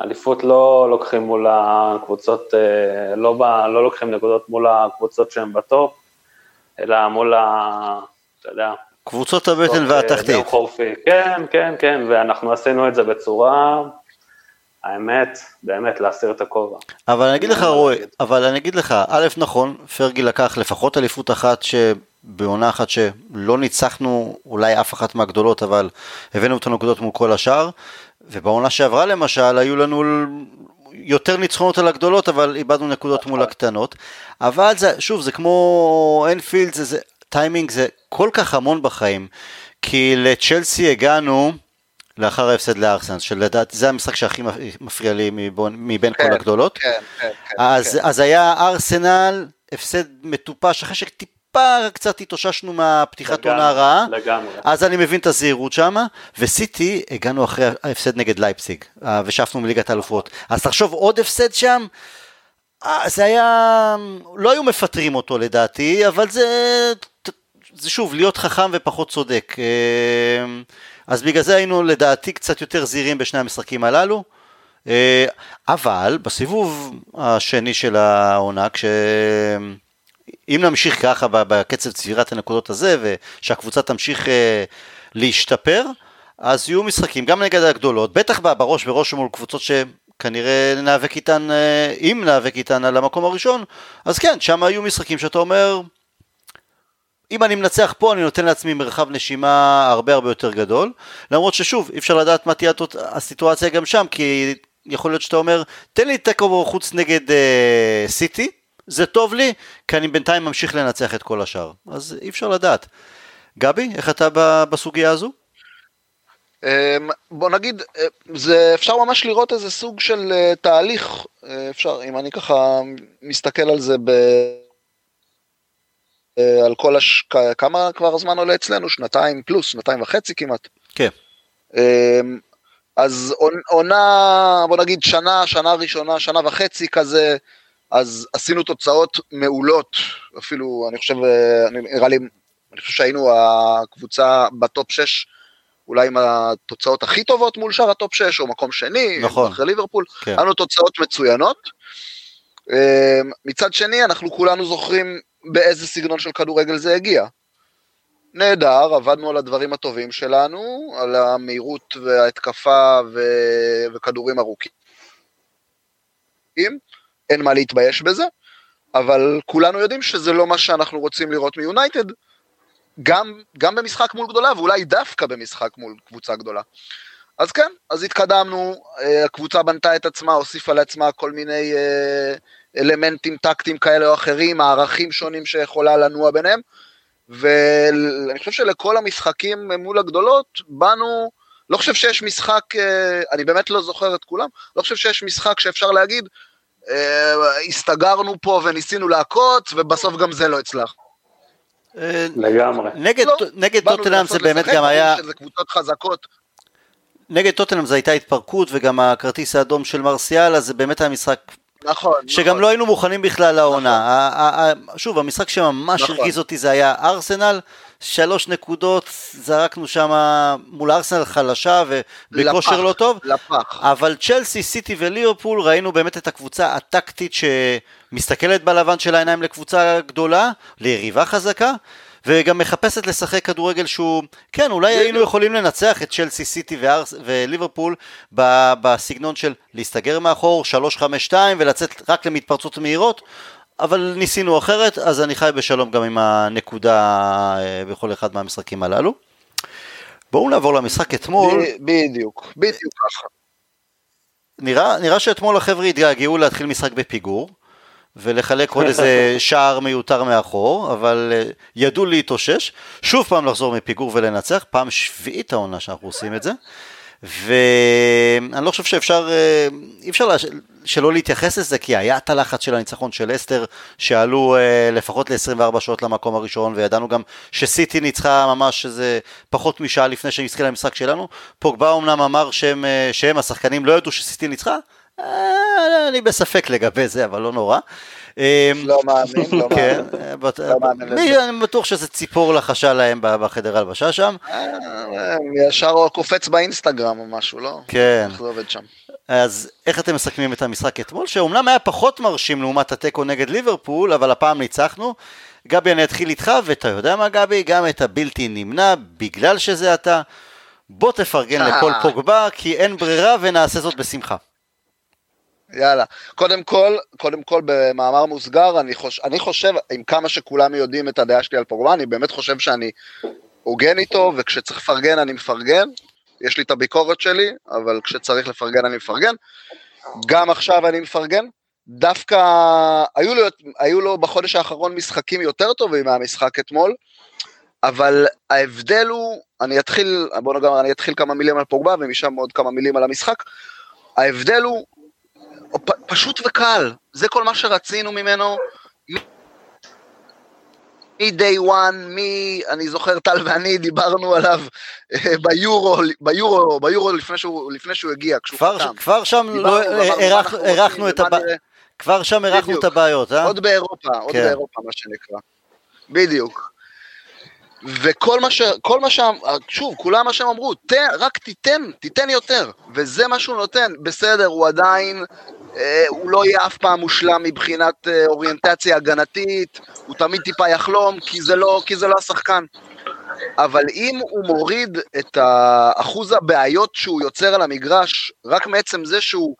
אליפות לא לוקחים מול הקבוצות, uh, לא, ב, לא לוקחים נקודות מול הקבוצות שהן בטופ, אלא מול ה... אתה יודע, קבוצות הבטן והתחתית. כן, כן, כן, ואנחנו עשינו את זה בצורה, האמת, באמת להסיר את הכובע. אבל אני אגיד לך, רועי, אבל אני אגיד לך, א', נכון, פרגי לקח לפחות אליפות אחת שבעונה אחת שלא ניצחנו אולי אף אחת מהגדולות, אבל הבאנו את הנקודות מול כל השאר, ובעונה שעברה למשל, היו לנו יותר ניצחונות על הגדולות, אבל איבדנו נקודות מול הקטנות. אבל זה, שוב, זה כמו אנפילד, זה, זה, טיימינג זה כל כך המון בחיים, כי לצ'לסי הגענו לאחר ההפסד לארסנל, שלדעתי זה המשחק שהכי מפריע לי מבין כן, כל הגדולות. כן, כן, כן, אז, כן. אז היה ארסנל, הפסד מטופש, אחרי שטיפה קצת התאוששנו מהפתיחת עונה הרעה, אז אני מבין את הזהירות שם, וסיטי הגענו אחרי ההפסד נגד לייפסיג, אה, ועפנו מליגת האלופות. אז תחשוב עוד הפסד שם, אה, זה היה, לא היו מפטרים אותו לדעתי, אבל זה, זה שוב, להיות חכם ופחות צודק. אה, אז בגלל זה היינו לדעתי קצת יותר זהירים בשני המשחקים הללו. אה, אבל בסיבוב השני של העונה, כש... אם נמשיך ככה בקצב צבירת הנקודות הזה, ושהקבוצה תמשיך להשתפר, אז יהיו משחקים גם נגד הגדולות, בטח בראש בראש מול קבוצות ש... כנראה ניאבק איתן, אה, אם ניאבק איתן על המקום הראשון, אז כן, שם היו משחקים שאתה אומר, אם אני מנצח פה, אני נותן לעצמי מרחב נשימה הרבה הרבה יותר גדול, למרות ששוב, אי אפשר לדעת מה תהיה הסיטואציה גם שם, כי יכול להיות שאתה אומר, תן לי תיקו חוץ נגד אה, סיטי, זה טוב לי, כי אני בינתיים ממשיך לנצח את כל השאר, אז אי אפשר לדעת. גבי, איך אתה בסוגיה הזו? אמ, בוא נגיד, אה, זה אפשר ממש לראות איזה סוג של אה, תהליך, אה, אפשר, אם אני ככה מסתכל על זה ב... על כל הש... כמה כבר הזמן עולה אצלנו? שנתיים פלוס, שנתיים וחצי כמעט. כן. אמ, אז עונה, בוא נגיד שנה, שנה ראשונה, שנה וחצי כזה, אז עשינו תוצאות מעולות, אפילו, אני חושב, נראה לי, אני חושב שהיינו הקבוצה ב top 6 אולי עם התוצאות הכי טובות מול שאר ה top 6, או מקום שני, נכון, אחרי ליברפול, כן. היה לנו תוצאות מצוינות. אמ, מצד שני, אנחנו כולנו זוכרים באיזה סגנון של כדורגל זה הגיע. נהדר, עבדנו על הדברים הטובים שלנו, על המהירות וההתקפה ו... וכדורים ארוכים. אין מה להתבייש בזה, אבל כולנו יודעים שזה לא מה שאנחנו רוצים לראות מיונייטד. גם, גם במשחק מול גדולה, ואולי דווקא במשחק מול קבוצה גדולה. אז כן, אז התקדמנו, אה, הקבוצה בנתה את עצמה, הוסיפה לעצמה כל מיני אה, אלמנטים טקטיים כאלה או אחרים, מערכים שונים שיכולה לנוע ביניהם, ואני חושב שלכל המשחקים מול הגדולות, באנו, לא חושב שיש משחק, אה, אני באמת לא זוכר את כולם, לא חושב שיש משחק שאפשר להגיד, הסתגרנו פה וניסינו לעקוץ, ובסוף גם זה לא הצלח. לגמרי. נגד, לא, נגד טוטנאם זה באמת גם היה... שזה קבוצות חזקות. נגד טוטנאם זה הייתה התפרקות וגם הכרטיס האדום של מרסיאל, אז זה באמת היה משחק נכון. שגם נכון. לא היינו מוכנים בכלל לעונה. נכון. שוב, המשחק שממש נכון. הרגיז אותי זה היה ארסנל, שלוש נקודות, זרקנו שם מול ארסנל חלשה ובכושר לא טוב. לפח. אבל צ'לסי, סיטי וליברפול, ראינו באמת את הקבוצה הטקטית שמסתכלת בלבן של העיניים לקבוצה גדולה, ליריבה חזקה. וגם מחפשת לשחק כדורגל שהוא, כן, אולי היינו יכולים לנצח את צ'לסי, סיטי וארס, וליברפול בסגנון של להסתגר מאחור, 3-5-2 ולצאת רק למתפרצות מהירות, אבל ניסינו אחרת, אז אני חי בשלום גם עם הנקודה אה, בכל אחד מהמשחקים הללו. בואו נעבור למשחק אתמול. בדיוק, בדיוק ככה. נראה, נראה שאתמול החבר'ה התגעגעו להתחיל משחק בפיגור. ולחלק עוד איזה שער מיותר מאחור, אבל אה, ידעו להתאושש, שוב פעם לחזור מפיגור ולנצח, פעם שביעית העונה שאנחנו עושים את זה, ואני לא חושב שאפשר, אה, אי אפשר לש... שלא להתייחס לזה, כי היה את הלחץ של הניצחון של אסטר, שעלו אה, לפחות ל-24 שעות למקום הראשון, וידענו גם שסיטי ניצחה ממש איזה פחות משעה לפני שהיא התחילה המשחק שלנו. פוגבה אמנם אמר שהם, שהם השחקנים לא ידעו שסיטי ניצחה, אני בספק לגבי זה, אבל לא נורא. אה, לא מאמין, לא כן, מאמין. לא מאמין לזה. אני בטוח שזה ציפור לחשה להם בחדר הלבשה שם. ישר קופץ באינסטגרם או משהו, לא? כן. איך זה עובד שם? אז איך אתם מסכמים את המשחק אתמול, שאומנם היה פחות מרשים לעומת התיקו נגד ליברפול, אבל הפעם ניצחנו. גבי, אני אתחיל איתך, ואתה יודע מה גבי? גם את הבלתי נמנע, בגלל שזה אתה. בוא תפרגן לכל פוגבה, כי אין ברירה ונעשה זאת בשמחה. יאללה. קודם כל, קודם כל במאמר מוסגר, אני, חוש, אני חושב, עם כמה שכולם יודעים את הדעה שלי על פוגבה, אני באמת חושב שאני הוגן איתו, וכשצריך לפרגן אני מפרגן. יש לי את הביקורת שלי, אבל כשצריך לפרגן אני מפרגן. גם עכשיו אני מפרגן. דווקא היו לו, היו לו בחודש האחרון משחקים יותר טובים מהמשחק אתמול, אבל ההבדל הוא, אני אתחיל, בוא נגיד, אני אתחיל כמה מילים על פוגבה ומשם עוד כמה מילים על המשחק. ההבדל הוא פ, פשוט וקל, זה כל מה שרצינו ממנו. מ-day one, מ... אני זוכר טל ואני דיברנו עליו אה, ביורו, ביורו, ביורו לפני שהוא, לפני שהוא הגיע, כשהוא כבר, חתם. כבר שם לא, הרחנו את. כבר שם הרחנו את הבעיות, אה? עוד באירופה, עוד כן. באירופה מה שנקרא. בדיוק. וכל מה ש... כל מה ש... שוב, כולם מה שהם אמרו, תן, רק תיתן, תיתן יותר. וזה מה שהוא נותן. בסדר, הוא עדיין, אה, הוא לא יהיה אף פעם מושלם מבחינת אה, אוריינטציה הגנתית, הוא תמיד טיפה יחלום, כי זה לא, כי זה לא השחקן. אבל אם הוא מוריד את אחוז הבעיות שהוא יוצר על המגרש, רק מעצם זה שהוא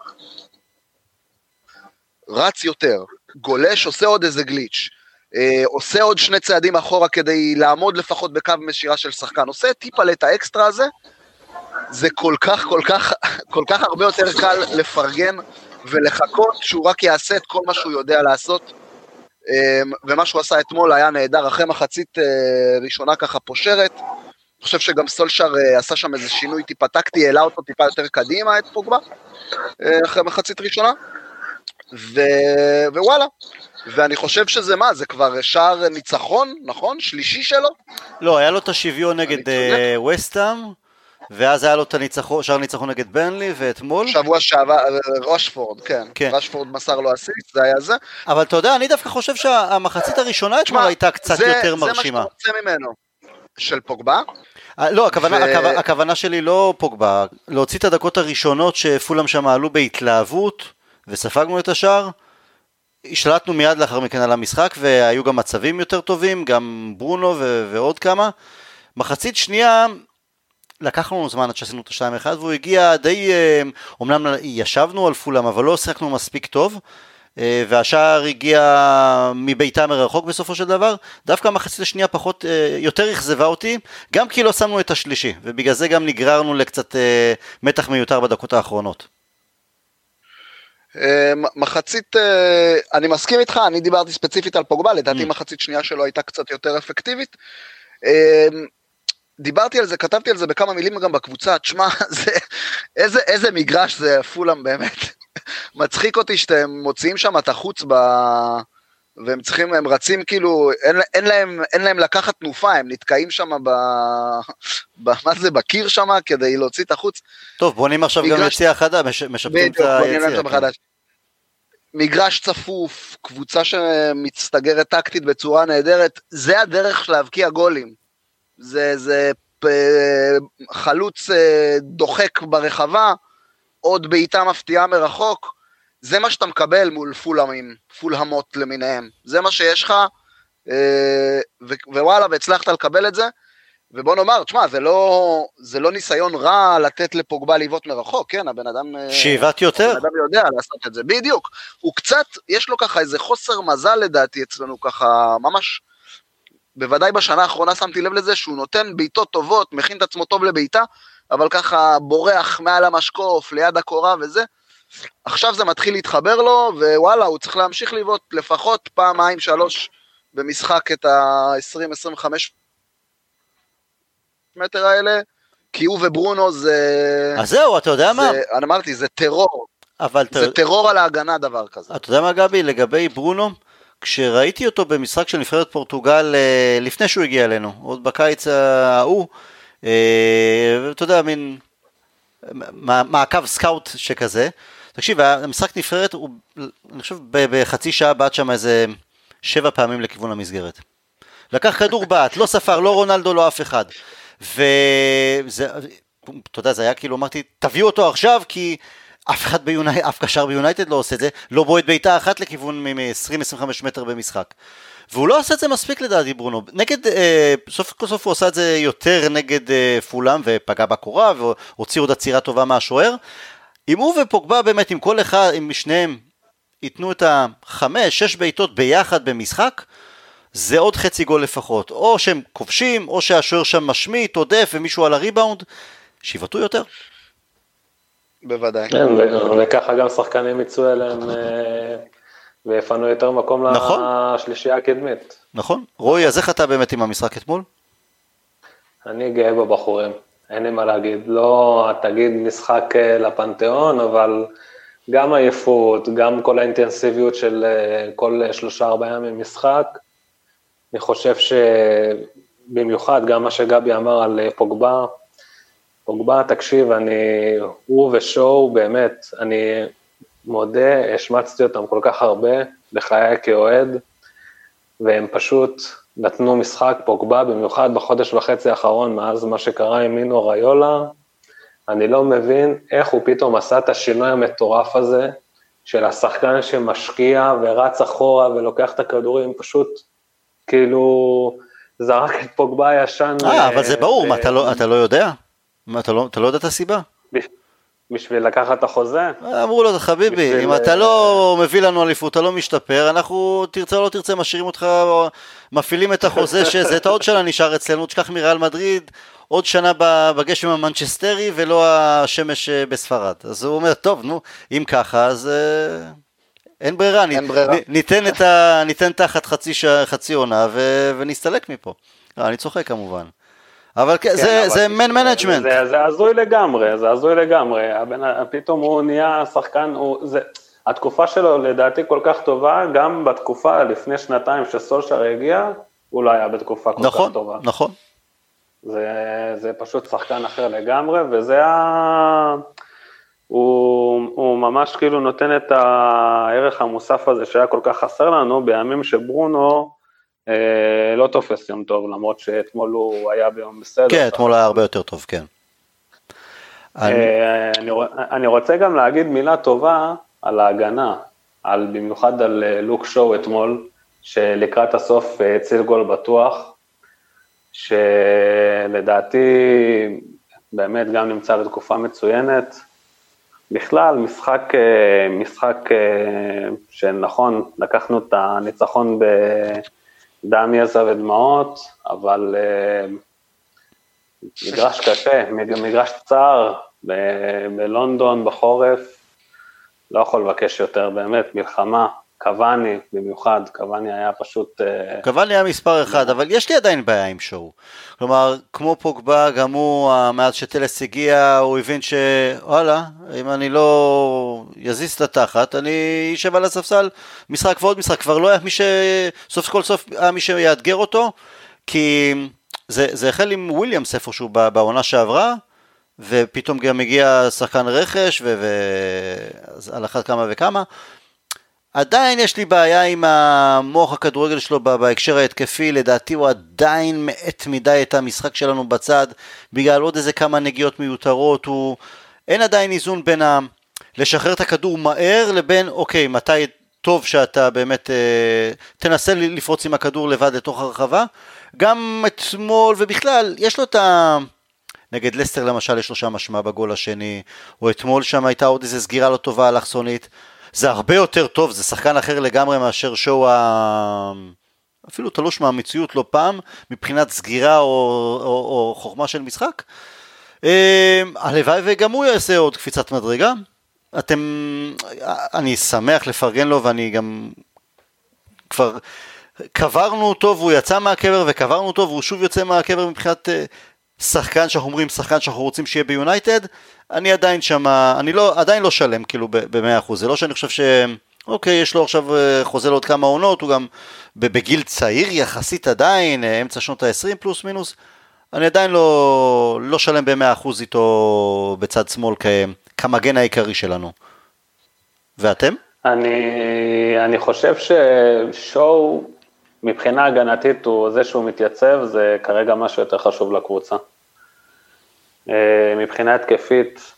רץ יותר, גולש, עושה עוד איזה גליץ', אה, עושה עוד שני צעדים אחורה כדי לעמוד לפחות בקו משירה של שחקן, עושה טיפה את האקסטרה הזה, זה כל כך, כל כך, כל כך הרבה יותר קל לפרגן ולחכות שהוא רק יעשה את כל מה שהוא יודע לעשות. אה, ומה שהוא עשה אתמול היה נהדר, אחרי מחצית אה, ראשונה ככה פושרת. אני חושב שגם סולשר אה, עשה שם איזה שינוי טיפה טקטי, העלה אותו טיפה יותר קדימה את פוגבה, אה, אחרי מחצית ראשונה. ו... ווואלה, ואני חושב שזה מה, זה כבר שער ניצחון, נכון? שלישי שלו? לא, היה לו את השוויון נגד אה, וסטאם, ואז היה לו את הניצחון, שער ניצחון נגד בנלי, ואתמול... שבוע שעבר, רשפורד, כן. כן. רשפורד מסר לו אסיסט, זה היה זה. אבל אתה יודע, אני דווקא חושב שהמחצית הראשונה אתמול הייתה קצת זה, יותר זה מרשימה. מה שאתה רוצה ממנו. של פוגבה? אה, לא, הכוונה, ו- הכוונה, הכוונה שלי לא פוגבה, להוציא את הדקות הראשונות שפולם שם עלו בהתלהבות וספגנו את השער. השלטנו מיד לאחר מכן על המשחק והיו גם מצבים יותר טובים, גם ברונו ו- ועוד כמה. מחצית שנייה, לקח לנו זמן עד שעשינו את השתיים אחד והוא הגיע די, אה, אומנם ישבנו על פולם אבל לא שיחקנו מספיק טוב. אה, והשער הגיע מביתה מרחוק בסופו של דבר, דווקא המחצית השנייה פחות, אה, יותר אכזבה אותי, גם כי לא שמנו את השלישי, ובגלל זה גם נגררנו לקצת אה, מתח מיותר בדקות האחרונות. אה, מחצית, אה, אני מסכים איתך, אני דיברתי ספציפית על פוגבה, לדעתי Mm. מחצית שנייה שלו הייתה קצת יותר אפקטיבית. דיברתי על זה, כתבתי על זה בכמה מילים גם בקבוצה, תשמע, זה, איזה, איזה מגרש זה פולאם באמת. מצחיק אותי שאתם מוציאים שם את החוץ ב... והם צריכים, הם רצים כאילו, אין, אין, להם, אין להם לקחת תנופה, הם נתקעים שם ב... ב... מה זה, בקיר שם כדי להוציא את החוץ. טוב, בונים עכשיו גם מגרש- יציאה חדה, מש, משפטים את היציאה. מחדש. מגרש צפוף, קבוצה שמצטגרת טקטית בצורה נהדרת, זה הדרך להבקיע גולים. זה, זה פ... חלוץ אה, דוחק ברחבה, עוד בעיטה מפתיעה מרחוק, זה מה שאתה מקבל מול פולהמים, פולהמות למיניהם. זה מה שיש לך, אה, ו- ווואלה, והצלחת לקבל את זה. ובוא נאמר, תשמע, זה לא, זה לא ניסיון רע לתת לפוגבה לבעוט מרחוק, כן, הבן אדם... אה, שאיבת יותר? הבן אדם יודע לעשות את זה, בדיוק. הוא קצת, יש לו ככה איזה חוסר מזל לדעתי אצלנו, ככה, ממש, בוודאי בשנה האחרונה שמתי לב לזה, שהוא נותן בעיטות טובות, מכין את עצמו טוב לבעיטה, אבל ככה בורח מעל המשקוף, ליד הקורה וזה. עכשיו זה מתחיל להתחבר לו, ווואלה, הוא צריך להמשיך לבעוט לפחות פעמיים, שלוש במשחק את ה-20-25 מטר האלה, כי הוא וברונו זה... אז זהו, אתה יודע מה? זה, אני אמרתי, זה טרור. אבל אתה, זה טרור על ההגנה דבר כזה. אתה יודע מה גבי, לגבי ברונו, כשראיתי אותו במשחק של נבחרת פורטוגל אה, לפני שהוא הגיע אלינו, עוד בקיץ ההוא, אה, אתה יודע, מין מע- מעקב סקאוט שכזה, תקשיב, המשחק נבחרת, הוא, אני חושב בחצי שעה בעט שם איזה שבע פעמים לכיוון המסגרת. לקח כדור בעט, לא ספר, לא רונלדו, לא אף אחד. וזה, אתה יודע, זה היה כאילו, אמרתי, תביאו אותו עכשיו, כי אף אחד ביונייטד, אף קשר ביונייטד לא עושה את זה, לא בועט בעיטה אחת לכיוון מ-20-25 מטר במשחק. והוא לא עשה את זה מספיק לדעתי ברונו, נגד, אה, סוף כל סוף הוא עשה את זה יותר נגד אה, פולאם ופגע בקורה והוציא עוד עצירה טובה מהשוער. אם הוא ופוגבה באמת, אם כל אחד, אם שניהם ייתנו את החמש, שש בעיטות ביחד במשחק, זה עוד חצי גול לפחות. או שהם כובשים, או שהשוער שם משמיט, עודף ומישהו על הריבאונד, שיבעטו יותר. בוודאי. כן, וככה גם שחקנים יצאו אליהם אה, ויפנו יותר מקום נכון. לשלישייה הקדמית. נכון? רועי, אז איך אתה באמת עם המשחק אתמול? אני גאה בבחורים, אין לי מה להגיד. לא תגיד משחק אה, לפנתיאון, אבל גם עייפות, גם כל האינטנסיביות של אה, כל שלושה ארבעה ימים משחק. אני חושב שבמיוחד גם מה שגבי אמר על פוגבה, פוגבה, תקשיב, אני, הוא ושואו, באמת, אני מודה, השמצתי אותם כל כך הרבה בחיי כאוהד, והם פשוט נתנו משחק פוגבה, במיוחד בחודש וחצי האחרון, מאז מה שקרה עם מינו ריולה, אני לא מבין איך הוא פתאום עשה את השינוי המטורף הזה, של השחקן שמשקיע ורץ אחורה ולוקח את הכדורים, פשוט כאילו זרק את פוגבה הישן. אה, אבל זה ברור, ו- מה, אתה לא- אתה לא יודע? מה, אתה לא אתה לא יודע את הסיבה? בשביל לקחת את החוזה? אמרו לו, חביבי, בשביל- אם אתה לא מביא לנו אליפות, אתה לא משתפר, אנחנו, תרצה או לא תרצה, משאירים אותך, מפעילים את החוזה שזה, אתה עוד שנה נשאר אצלנו, תשכח מריאל מדריד, עוד שנה בגשם המנצ'סטרי ולא השמש אה, בספרד. אז הוא אומר, טוב, נו, אם ככה, אז אה, אין ברירה, אין נ- ברירה. נ- ניתן, את ה, ניתן תחת חצי, חצי עונה ו, ונסתלק מפה. לא, אני צוחק כמובן. אבל כן, זה, אבל זה man management. זה, זה הזוי לגמרי, זה הזוי לגמרי. הבן, פתאום הוא נהיה שחקן, הוא, זה, התקופה שלו לדעתי כל כך טובה, גם בתקופה לפני שנתיים שסולשר הגיע, הוא לא היה בתקופה כל נכון, כך טובה. נכון. זה, זה פשוט שחקן אחר לגמרי, וזה ה... הוא, הוא ממש כאילו נותן את הערך המוסף הזה שהיה כל כך חסר לנו בימים שברונו לא תופס יום טוב, למרות שאתמול הוא היה ביום בסדר. כן, אתמול היה הרבה יותר טוב, כן. אני- אה, אני, רוצ- אני רוצה גם להגיד מילה טובה על ההגנה, על, במיוחד על אה, לוק שואו אתמול, שלקראת הסוף אה, הציל גול בטוח, שלדעתי באמת גם נמצא בתקופה מצוינת. בכלל, משחק, אה, משחק אה, שנכון, לקחנו את הניצחון בדם, יזע ודמעות, אבל אה, מגרש קשה, מג- מגרש צר, ב- בלונדון בחורף, לא יכול לבקש יותר, באמת, מלחמה, קוואני במיוחד, קוואני היה פשוט... אה, קוואני היה מספר אחד, אבל יש לי עדיין בעיה עם שואו. כלומר, כמו פוגבה, גם הוא, אה, מאז שטלס הגיע, הוא הבין שוואלה, אם אני לא יזיז את התחת, אני אשב על הספסל משחק ועוד משחק. כבר לא היה מי ש... סוף כל סוף היה מי שיאתגר אותו, כי זה, זה החל עם וויליאמס איפשהו בעונה שעברה, ופתאום גם הגיע שחקן רכש, ו... ו... אחת כמה וכמה. עדיין יש לי בעיה עם המוח הכדורגל שלו בהקשר ההתקפי, לדעתי הוא עדיין מאט מדי את המשחק שלנו בצד, בגלל עוד איזה כמה נגיעות מיותרות, הוא... אין עדיין איזון בין ה... לשחרר את הכדור מהר לבין, אוקיי, מתי טוב שאתה באמת אה, תנסה לפרוץ עם הכדור לבד לתוך הרחבה. גם אתמול ובכלל, יש לו את ה... נגד לסטר למשל יש לו שם אשמה בגול השני, או אתמול שם הייתה עוד איזה סגירה לא טובה אלכסונית. זה הרבה יותר טוב, זה שחקן אחר לגמרי מאשר שואו ה... אפילו תלוש מהמציאות לא פעם, מבחינת סגירה או, או, או חוכמה של משחק. אה, הלוואי וגם הוא יעשה עוד קפיצת מדרגה. אתם, אני שמח לפרגן לו ואני גם כבר קברנו אותו והוא יצא מהקבר וקברנו אותו והוא שוב יוצא מהקבר מבחינת אה, שחקן שאנחנו אומרים, שחקן שאנחנו רוצים שיהיה ביונייטד, אני עדיין שמה, אני לא, עדיין לא שלם כאילו ב-100%, זה לא שאני חושב ש... אוקיי, יש לו עכשיו אה, חוזה לעוד כמה עונות, הוא גם בגיל צעיר יחסית עדיין, אה, אמצע שנות ה-20 פלוס מינוס, אני עדיין לא, לא שלם ב-100% איתו בצד שמאל כ, כמגן העיקרי שלנו. ואתם? אני, אני חושב ששואו, מבחינה הגנתית, הוא זה שהוא מתייצב, זה כרגע משהו יותר חשוב לקבוצה. אה, מבחינה התקפית,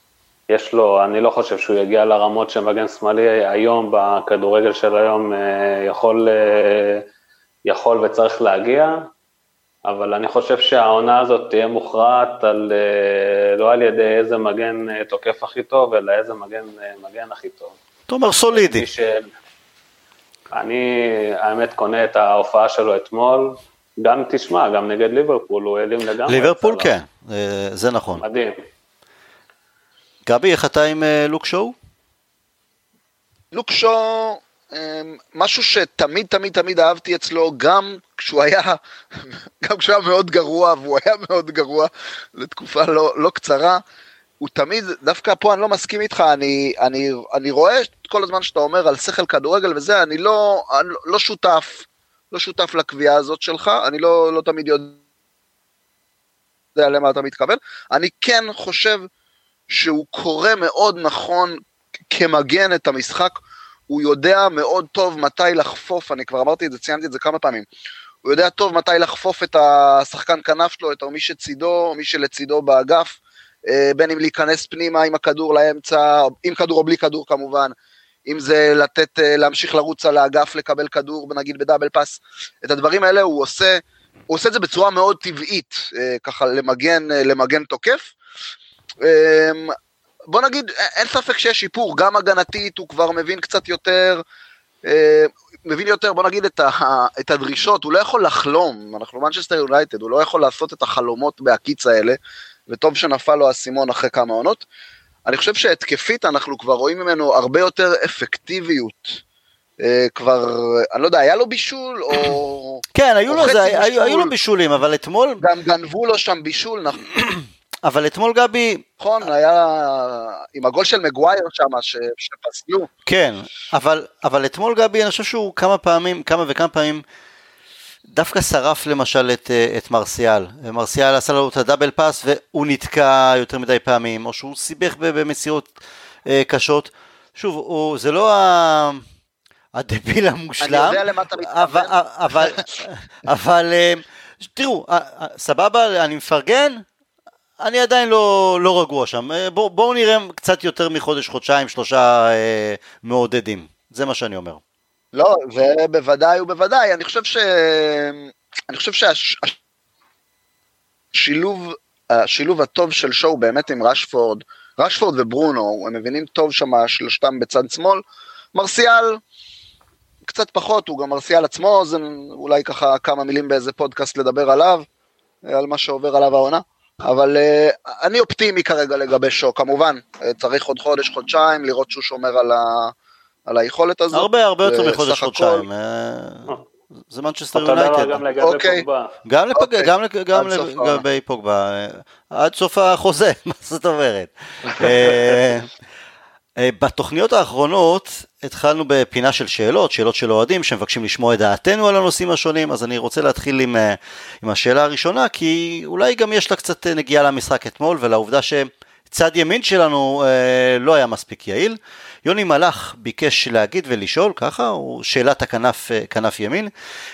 יש לו, אני לא חושב שהוא יגיע לרמות שמגן שמאלי היום, בכדורגל של היום, אה, יכול, אה, יכול וצריך להגיע, אבל אני חושב שהעונה הזאת תהיה מוכרעת על, לא על ידי איזה מגן תוקף הכי טוב, אלא איזה מגן, מגן הכי טוב. אתה אומר סולידי. אני, האמת, קונה את ההופעה שלו אתמול, גם תשמע, גם נגד ליברפול, הוא העלים לגמרי. ליברפול כן, זה נכון. מדהים. גבי, איך אתה עם אה, לוק שואו? לוק שואו, אמ, משהו שתמיד תמיד תמיד אהבתי אצלו, גם כשהוא היה, גם כשהוא היה מאוד גרוע, והוא היה מאוד גרוע לתקופה לא, לא קצרה, הוא תמיד, דווקא פה אני לא מסכים איתך, אני, אני, אני רואה כל הזמן שאתה אומר על שכל כדורגל וזה, אני לא, אני לא שותף, לא שותף לקביעה הזאת שלך, אני לא, לא תמיד יודע למה אתה מתכוון, אני כן חושב שהוא קורא מאוד נכון כמגן את המשחק, הוא יודע מאוד טוב מתי לחפוף, אני כבר אמרתי את זה, ציינתי את זה כמה פעמים, הוא יודע טוב מתי לחפוף את השחקן כנף שלו, את מי שצידו, מי שלצידו באגף, אה, בין אם להיכנס פנימה עם הכדור לאמצע, עם כדור או בלי כדור כמובן, אם זה לתת, אה, להמשיך לרוץ על האגף, לקבל כדור, נגיד ב double pass, את הדברים האלה הוא עושה, הוא עושה את זה בצורה מאוד טבעית, אה, ככה למגן, למגן תוקף. בוא נגיד, אין ספק שיש שיפור, גם הגנתית הוא כבר מבין קצת יותר, מבין יותר, בוא נגיד, את, את הדרישות, הוא לא יכול לחלום, אנחנו מנצ'סטר יונייטד, הוא לא יכול לעשות את החלומות בהקיץ האלה, וטוב שנפל לו האסימון אחרי כמה עונות. אני חושב שהתקפית אנחנו כבר רואים ממנו הרבה יותר אפקטיביות. אה, כבר, אני לא יודע, היה לו בישול או... כן, היו, לו, זה, היו, היו לו בישולים, אבל אתמול... גם גנבו לו שם בישול, נכון. אבל אתמול גבי... נכון, היה עם הגול של מגווייר שם, שפסלו. כן, אבל, אבל אתמול גבי, אני חושב שהוא כמה פעמים, כמה וכמה פעמים... דווקא שרף למשל את, אה, את מרסיאל, מרסיאל עשה לו את הדאבל פאס והוא נתקע יותר מדי פעמים, או שהוא סיבך במסירות אה, קשות. שוב, הוא, זה לא ה... הדביל המושלם, אני יודע למה אתה מתכוון. אבל, אבל, אבל אה, תראו, סבבה, אני מפרגן, אני עדיין לא, לא רגוע שם. בואו בוא נראה קצת יותר מחודש, חודשיים, שלושה אה, מעודדים. זה מה שאני אומר. לא, זה בוודאי ובוודאי, אני חושב ש... אני חושב שהשילוב, השילוב הטוב של שואו באמת עם רשפורד, רשפורד וברונו, הם מבינים טוב שם שלושתם בצד שמאל, מרסיאל קצת פחות, הוא גם מרסיאל עצמו, זה אולי ככה כמה מילים באיזה פודקאסט לדבר עליו, על מה שעובר עליו העונה. אבל uh, אני אופטימי כרגע לגבי שואו, כמובן, uh, צריך עוד חודש, חודשיים, לראות שהוא שומר על, ה, על היכולת הזאת. הרבה הרבה יותר מחודש חודשיים. אה, זה מנצ'סטר יונייטד. גם לגבי אוקיי. פוגבה. גם לגבי פוגבה. אה, עד סוף החוזה, מה זאת אומרת? אה, בתוכניות האחרונות התחלנו בפינה של שאלות, שאלות של אוהדים שמבקשים לשמוע את דעתנו על הנושאים השונים, אז אני רוצה להתחיל עם, עם השאלה הראשונה, כי אולי גם יש לה קצת נגיעה למשחק אתמול ולעובדה שצד ימין שלנו אה, לא היה מספיק יעיל. יוני מלאך ביקש להגיד ולשאול, ככה, הוא שאלת הכנף כנף ימין.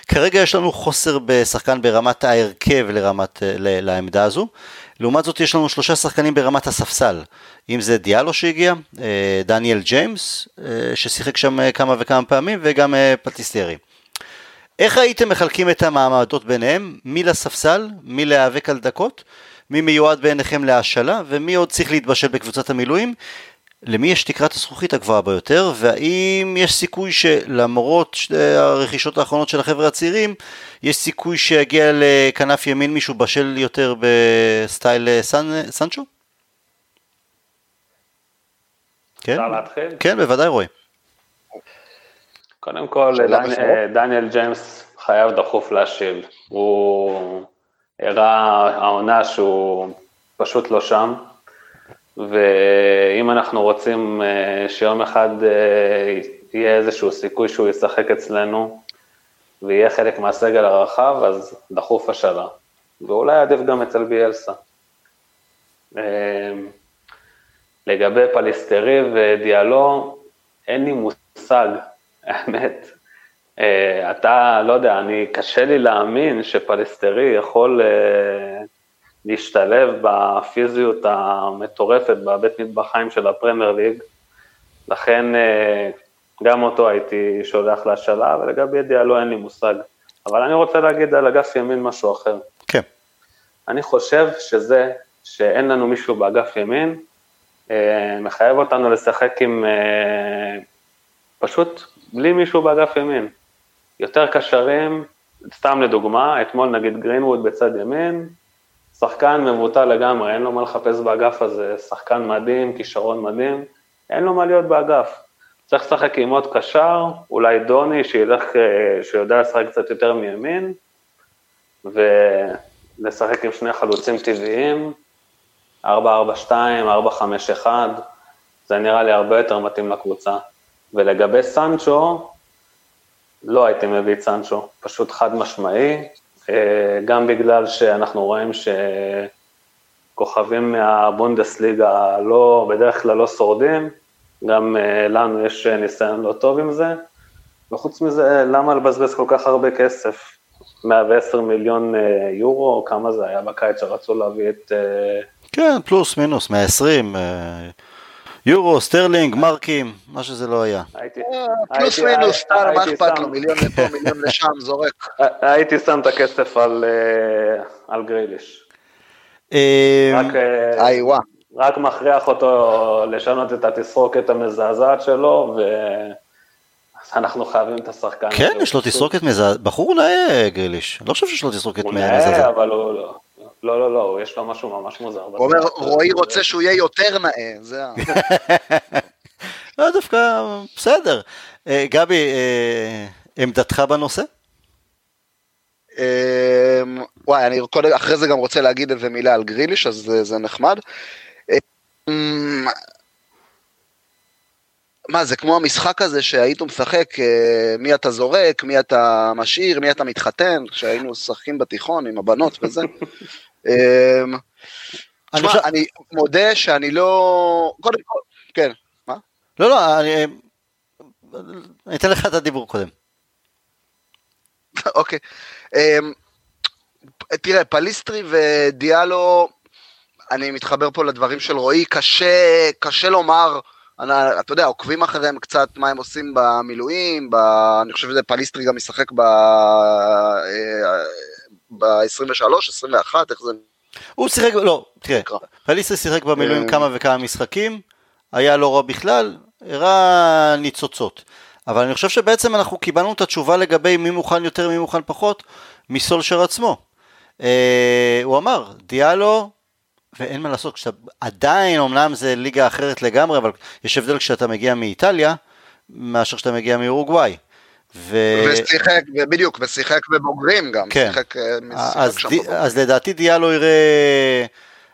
כרגע יש לנו חוסר בשחקן ברמת ההרכב לרמת, לעמדה הזו. לעומת זאת יש לנו שלושה שחקנים ברמת הספסל, אם זה דיאלו שהגיע, אה, דניאל ג'יימס, אה, ששיחק שם אה, כמה וכמה פעמים, וגם פטיסטרי. איך הייתם מחלקים את המעמדות ביניהם? מי לספסל? מי להיאבק על דקות? מי מיועד בעיניכם להשאלה? ומי עוד צריך להתבשל בקבוצת המילואים? למי יש תקרת הזכוכית הגבוהה ביותר, והאם יש סיכוי שלמרות הרכישות האחרונות של החבר'ה הצעירים, יש סיכוי שיגיע לכנף ימין מישהו בשל יותר בסטייל אה, סן, סנצ'ו? כן, כן, בוודאי רועי. קודם כל, דניאל ג'יימס חייב דחוף להשיב. הוא הראה העונה שהוא פשוט לא שם, ואם אנחנו רוצים אה, שיום אחד אה, יהיה איזשהו סיכוי שהוא ישחק אצלנו ויהיה חלק מהסגל הרחב, אז דחוף השאלה. ואולי עדיף גם אצל ביאלסה. לגבי פליסטרי ודיאלו, אין לי מושג, האמת. אה, אתה, לא יודע, אני, קשה לי להאמין שפלסטרי יכול אה, להשתלב בפיזיות המטורפת בבית מטבחיים של הפרמייר ליג, לכן אה, גם אותו הייתי שולח להשאלה, ולגבי דיאלו אין לי מושג. אבל אני רוצה להגיד על אגף ימין משהו אחר. כן. אני חושב שזה שאין לנו מישהו באגף ימין, מחייב אותנו לשחק עם, פשוט בלי מישהו באגף ימין. יותר קשרים, סתם לדוגמה, אתמול נגיד גרינווד בצד ימין, שחקן מבוטל לגמרי, אין לו מה לחפש באגף הזה, שחקן מדהים, כישרון מדהים, אין לו מה להיות באגף. צריך לשחק עם עוד קשר, אולי דוני שילך, אה, שיודע לשחק קצת יותר מימין, ולשחק עם שני חלוצים טבעיים, 4-4-2, 4-5-1, זה נראה לי הרבה יותר מתאים לקבוצה. ולגבי סנצ'ו, לא הייתי מביא את סנצ'ו, פשוט חד משמעי, גם בגלל שאנחנו רואים שכוכבים מהבונדסליגה לא, בדרך כלל לא שורדים, גם אה, לנו יש ניסיון לא טוב עם זה, וחוץ מזה, למה לבזבז כל כך הרבה כסף? 110 מיליון אה, יורו, כמה זה היה בקיץ שרצו להביא את... כן, פלוס מינוס, 120. יורו, סטרלינג, מרקים, מה שזה לא היה. אה, פלוס מינוס, סטאר, מה אכפת לו, מיליון לפה, מיליון לשם, זורק. הייתי שם את הכסף על אה, גריליש. אה, רק מכריח אותו לשנות את התסרוקת המזעזעת שלו, ואנחנו חייבים את השחקן. כן, יש לו תסרוקת מזעזעת, בחור נאה גריליש, לא חושב שיש לו תסרוקת מזעזעת. הוא נאה, אבל הוא לא. לא, לא, לא, יש לו משהו ממש מוזר. הוא אומר, רועי רוצה שהוא יהיה יותר נאה, זה ה... לא, דווקא בסדר. אה, גבי, אה, עמדתך בנושא? אמ, וואי, אני קודם, אחרי זה גם רוצה להגיד איזה מילה על גריליש, אז זה נחמד. אמ, מה, זה כמו המשחק הזה שהיית משחק, אה, מי אתה זורק, מי אתה משאיר, מי אתה מתחתן, שהיינו משחקים בתיכון עם הבנות וזה. אמ, תשמע, אני מודה שאני לא... קודם כל, כן, מה? לא, לא, אני אני אתן לך את הדיבור קודם. אוקיי. אמ, תראה, פליסטרי ודיאלו, אני מתחבר פה לדברים של רועי, קשה, קשה לומר, אני, אתה יודע, עוקבים אחריהם קצת מה הם עושים במילואים, ב, אני חושב שזה פליסטרי גם משחק ב... אה, ב-23, 21, איך זה... הוא שיחק, לא, תראה, פליסה שיחק במילואים אה. כמה וכמה משחקים, היה לא רע בכלל, הראה ניצוצות. אבל אני חושב שבעצם אנחנו קיבלנו את התשובה לגבי מי מוכן יותר, מי מוכן פחות, מסולשר עצמו. אה, הוא אמר, דיאלו, ואין מה לעשות, כשאתה, עדיין, אמנם זה ליגה אחרת לגמרי, אבל יש הבדל כשאתה מגיע מאיטליה, מאשר כשאתה מגיע מאורוגוואי. ו... ושיחק, בדיוק, ושיחק בבוגרים גם, כן. שיחק, אה, אז, די, אז לדעתי דיאלו יראה,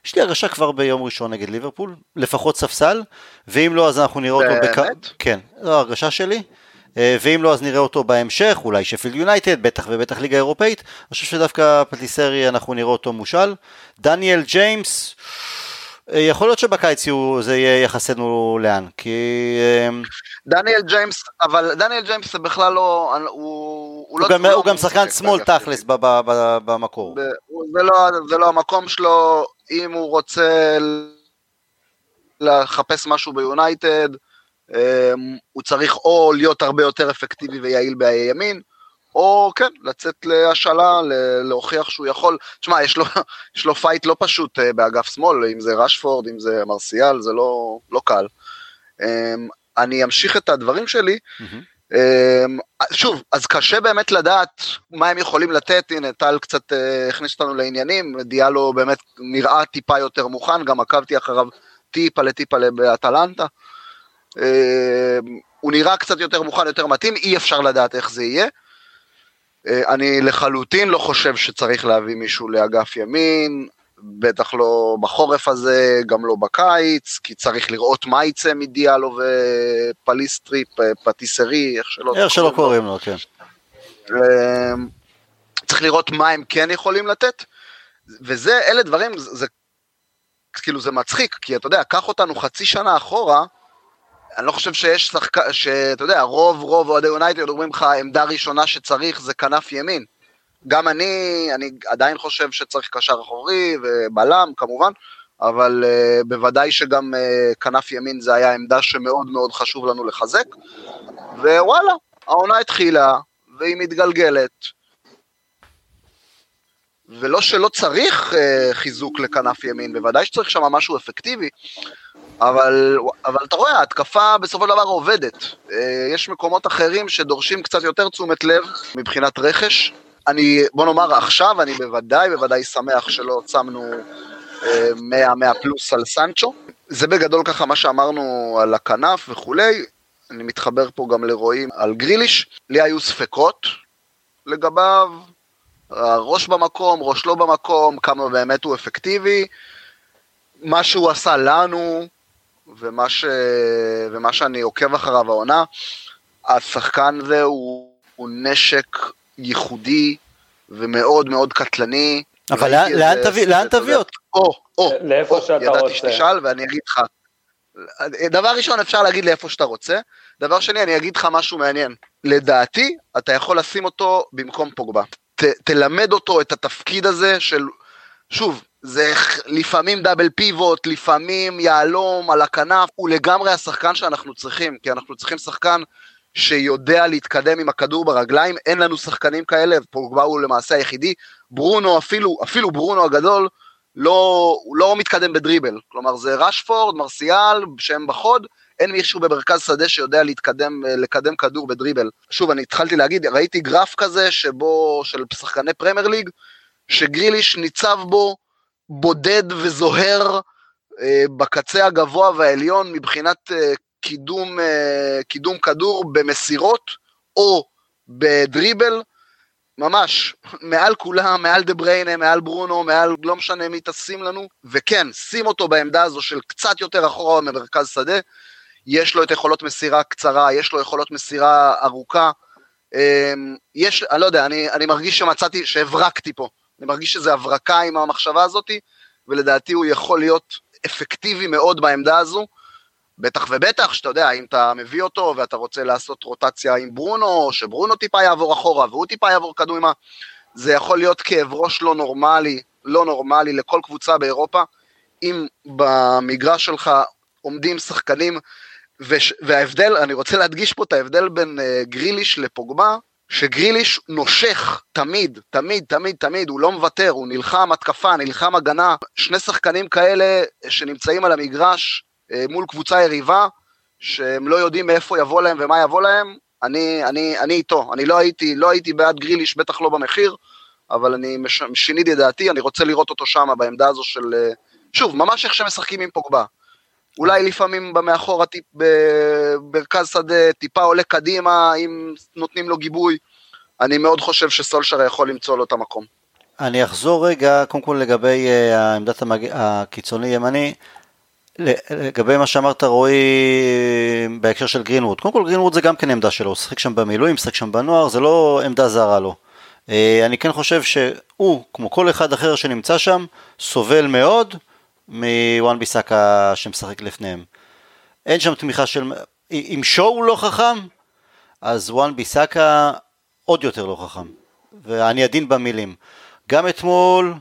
יש לי הרגשה כבר ביום ראשון נגד ליברפול, לפחות ספסל, ואם לא אז אנחנו נראה אותו, בק... כן, זו הרגשה שלי, אה, ואם לא אז נראה אותו בהמשך, אולי שפילד יונייטד, בטח ובטח ליגה אירופאית, אני חושב שדווקא פטיסרי אנחנו נראה אותו מושל, דניאל ג'יימס, יכול להיות שבקיץ זה יהיה יחסנו לאן, כי... אה, דניאל ג'יימס, אבל דניאל ג'יימס זה בכלל לא... הוא, הוא, לא... גם, הוא גם שחקן שמאל תכלס במקור. זה לא, זה לא המקום שלו, אם הוא רוצה לחפש משהו ביונייטד, אה, הוא צריך או להיות הרבה יותר אפקטיבי ויעיל בימין, או כן, לצאת להשאלה, להוכיח שהוא יכול, תשמע, יש, יש לו fight לא פשוט אה, באגף שמאל, אם זה רשפורד, אם זה מרסיאל, זה לא, לא קל. אמ, אני אמשיך את הדברים שלי. Mm-hmm. שוב, אז קשה באמת לדעת מה הם יכולים לתת, הנה טל קצת אה, הכניס אותנו לעניינים, דיאלו באמת נראה טיפה יותר מוכן, גם עקבתי אחריו טיפה לטיפה באטלנטה. אמ, הוא נראה קצת יותר מוכן, יותר מתאים, אי אפשר לדעת איך זה יהיה. אה, אני לחלוטין לא חושב שצריך להביא מישהו לאגף ימין, בטח לא בחורף הזה, גם לא בקיץ, כי צריך לראות מה יצא מדיאלו ופליסטרי, פטיסרי, איך שלא, איך שלא קוראים לו, כן. אמ, צריך לראות מה הם כן יכולים לתת, וזה, אלה דברים, זה, זה כאילו זה מצחיק, כי אתה יודע, קח אותנו חצי שנה אחורה, אני לא חושב שיש שחקן, שאתה יודע, רוב רוב אוהדי יונייטד אומרים לך, עמדה ראשונה שצריך זה כנף ימין. גם אני, אני עדיין חושב שצריך קשר אחורי ובלם כמובן, אבל uh, בוודאי שגם uh, כנף ימין זה היה עמדה שמאוד מאוד חשוב לנו לחזק. ווואלה, העונה התחילה, והיא מתגלגלת. ולא שלא צריך uh, חיזוק לכנף ימין, בוודאי שצריך שם משהו אפקטיבי, אבל, אבל אתה רואה, ההתקפה בסופו של דבר עובדת. Uh, יש מקומות אחרים שדורשים קצת יותר תשומת לב מבחינת רכש. אני, בוא נאמר עכשיו, אני בוודאי בוודאי שמח שלא שמנו 100, uh, 100 פלוס על סנצ'ו. זה בגדול ככה מה שאמרנו על הכנף וכולי. אני מתחבר פה גם לרואים על גריליש. לי היו ספקות לגביו, ראש במקום, ראש לא במקום, כמה באמת הוא אפקטיבי. מה שהוא עשה לנו, ומה, ש... ומה שאני עוקב אחריו העונה, השחקן הזה הוא, הוא נשק ייחודי ומאוד מאוד קטלני. אבל לאן, לאן תביא, לאן תביא אותו? או, או, לאיפה או, שאתה ידעתי רוצה. שתשאל ואני אגיד לך. דבר ראשון אפשר להגיד לאיפה שאתה רוצה, דבר שני אני אגיד לך משהו מעניין. לדעתי אתה יכול לשים אותו במקום פוגבה. ת, תלמד אותו את התפקיד הזה של, שוב, זה לפעמים דאבל פיבוט, לפעמים יהלום על הכנף, הוא לגמרי השחקן שאנחנו צריכים, כי אנחנו צריכים שחקן שיודע להתקדם עם הכדור ברגליים, אין לנו שחקנים כאלה, פוגבה הוא למעשה היחידי, ברונו אפילו, אפילו ברונו הגדול, לא, הוא לא מתקדם בדריבל, כלומר זה רשפורד, מרסיאל, שהם בחוד, אין מישהו במרכז שדה שיודע להתקדם, לקדם כדור בדריבל. שוב, אני התחלתי להגיד, ראיתי גרף כזה שבו, של שחקני פרמייר ליג, שגריליש ניצב בו בודד וזוהר אה, בקצה הגבוה והעליון מבחינת אה, קידום, אה, קידום כדור במסירות או בדריבל, ממש, מעל כולם, מעל דה בריינה, מעל ברונו, מעל לא משנה מי תשים לנו, וכן, שים אותו בעמדה הזו של קצת יותר אחורה ממרכז שדה, יש לו את יכולות מסירה קצרה, יש לו יכולות מסירה ארוכה, יש, אני לא יודע, אני, אני מרגיש שמצאתי, שהברקתי פה, אני מרגיש שזה הברקה עם המחשבה הזאתי, ולדעתי הוא יכול להיות אפקטיבי מאוד בעמדה הזו, בטח ובטח שאתה יודע, אם אתה מביא אותו ואתה רוצה לעשות רוטציה עם ברונו, שברונו טיפה יעבור אחורה והוא טיפה יעבור קדומה, זה יכול להיות כאב ראש לא נורמלי, לא נורמלי לכל קבוצה באירופה, אם במגרש שלך עומדים שחקנים, וש, וההבדל, אני רוצה להדגיש פה את ההבדל בין uh, גריליש לפוגבה, שגריליש נושך תמיד, תמיד, תמיד, תמיד, הוא לא מוותר, הוא נלחם התקפה, נלחם הגנה, שני שחקנים כאלה שנמצאים על המגרש אה, מול קבוצה יריבה, שהם לא יודעים מאיפה יבוא להם ומה יבוא להם, אני, אני, אני איתו, אני לא הייתי, לא הייתי בעד גריליש, בטח לא במחיר, אבל אני מש, שיניתי את דעתי, אני רוצה לראות אותו שם בעמדה הזו של, אה, שוב, ממש איך שמשחקים עם פוגבה. אולי לפעמים במאחורה, טיפ, במרכז שדה, טיפה עולה קדימה, אם נותנים לו גיבוי. אני מאוד חושב שסולשר יכול למצוא לו את המקום. אני אחזור רגע, קודם כל לגבי uh, עמדת המג... הקיצוני ימני, לגבי מה שאמרת רועי בהקשר של גרינווד. קודם כל גרינווד זה גם כן עמדה שלו, הוא שיחק שם במילואים, שיחק שם בנוער, זה לא עמדה זרה לו. Uh, אני כן חושב שהוא, כמו כל אחד אחר שנמצא שם, סובל מאוד מוואן ביסאקה שמשחק לפניהם. אין שם תמיכה של... אם שואו לא חכם, אז וואן ביסאקה עוד יותר לא חכם. ואני עדין במילים. גם אתמול,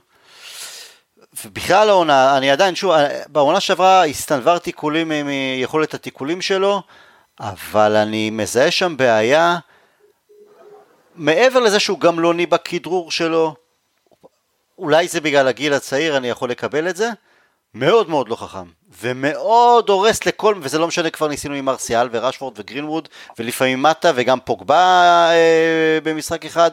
ובכלל העונה, אני עדיין, שוב, בעונה שעברה הסתנוורתי קולים מיכולת התיקולים שלו, אבל אני מזהה שם בעיה, מעבר לזה שהוא גם לא ניבא כדרור שלו, אולי זה בגלל הגיל הצעיר, אני יכול לקבל את זה, מאוד מאוד לא חכם, ומאוד הורס לכל, וזה לא משנה, כבר ניסינו עם ארסיאל ורשפורד וגרינווד, ולפעמים מטה וגם פוגבה אה, במשחק אחד,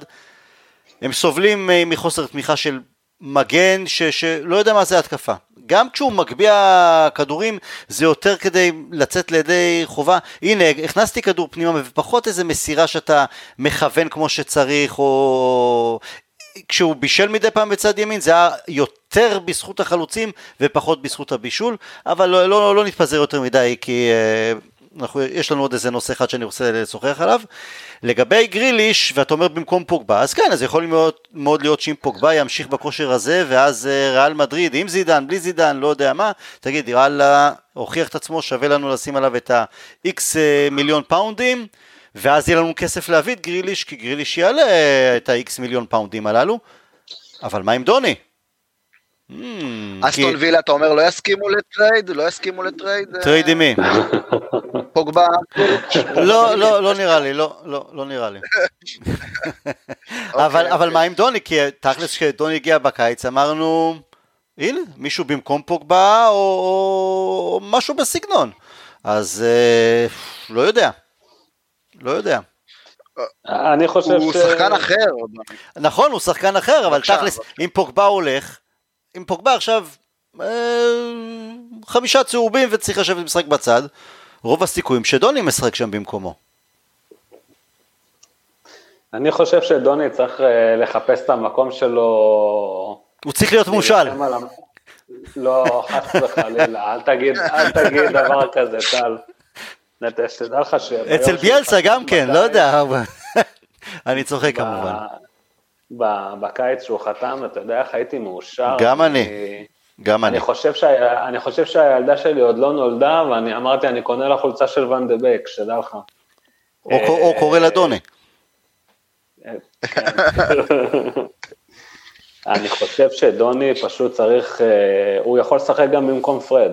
הם סובלים אה, מחוסר תמיכה של מגן ש, שלא יודע מה זה התקפה. גם כשהוא מגביה כדורים זה יותר כדי לצאת לידי חובה. הנה, הכנסתי כדור פנימה ופחות איזה מסירה שאתה מכוון כמו שצריך, או כשהוא בישל מדי פעם בצד ימין זה היה יותר בזכות החלוצים ופחות בזכות הבישול, אבל לא, לא, לא נתפזר יותר מדי כי אה, אנחנו, יש לנו עוד איזה נושא אחד שאני רוצה לשוחח עליו. לגבי גריליש, ואתה אומר במקום פוגבה, אז כן, אז יכול מאוד, מאוד להיות שאם פוגבה ימשיך בכושר הזה, ואז אה, ריאל מדריד, עם זידן, בלי זידן, לא יודע מה, תגיד, יאללה, הוכיח את עצמו, שווה לנו לשים עליו את ה-X אה, מיליון פאונדים. ואז יהיה לנו כסף להביא את גריליש, כי גריליש יעלה את ה-X מיליון פאונדים הללו, אבל מה עם דוני? Hmm, אסטון וילה, אתה אומר, לא יסכימו ל trade? לא יסכימו ל trade? trade עם מי? פוגבה? לא, לא, לא נראה לי, לא, לא, לא נראה לי. אבל, אוקיי, אבל מה אוקיי. עם דוני? כי תכלס כשדוני הגיע בקיץ אמרנו, הנה, מישהו במקום פוגבה או משהו בסגנון. אז אה, לא יודע. לא יודע. אני חושב הוא ש... הוא שחקן אחר. נכון, הוא שחקן אחר, אבל תכלס, אם פוגבה הולך, אם פוגבה עכשיו אה, חמישה צהובים וצריך לשבת משחק בצד, רוב הסיכויים שדוני משחק שם במקומו. אני חושב שדוני צריך אה, לחפש את המקום שלו. הוא צריך להיות מושל. לא, חס וחלילה, אל תגיד, אל תגיד דבר כזה, טל. שתדע לך ש... אצל ביאלסה גם כן, לא יודע, אני צוחק כמובן. בקיץ שהוא חתם, אתה יודע איך הייתי מאושר. גם אני, גם אני. אני חושב שהילדה שלי עוד לא נולדה, ואני אמרתי, אני קונה לה חולצה של ואן דה בק, שתדע לך. או קורא לה דוני. כן. אני חושב שדוני פשוט צריך, אה, הוא יכול לשחק גם במקום פרד.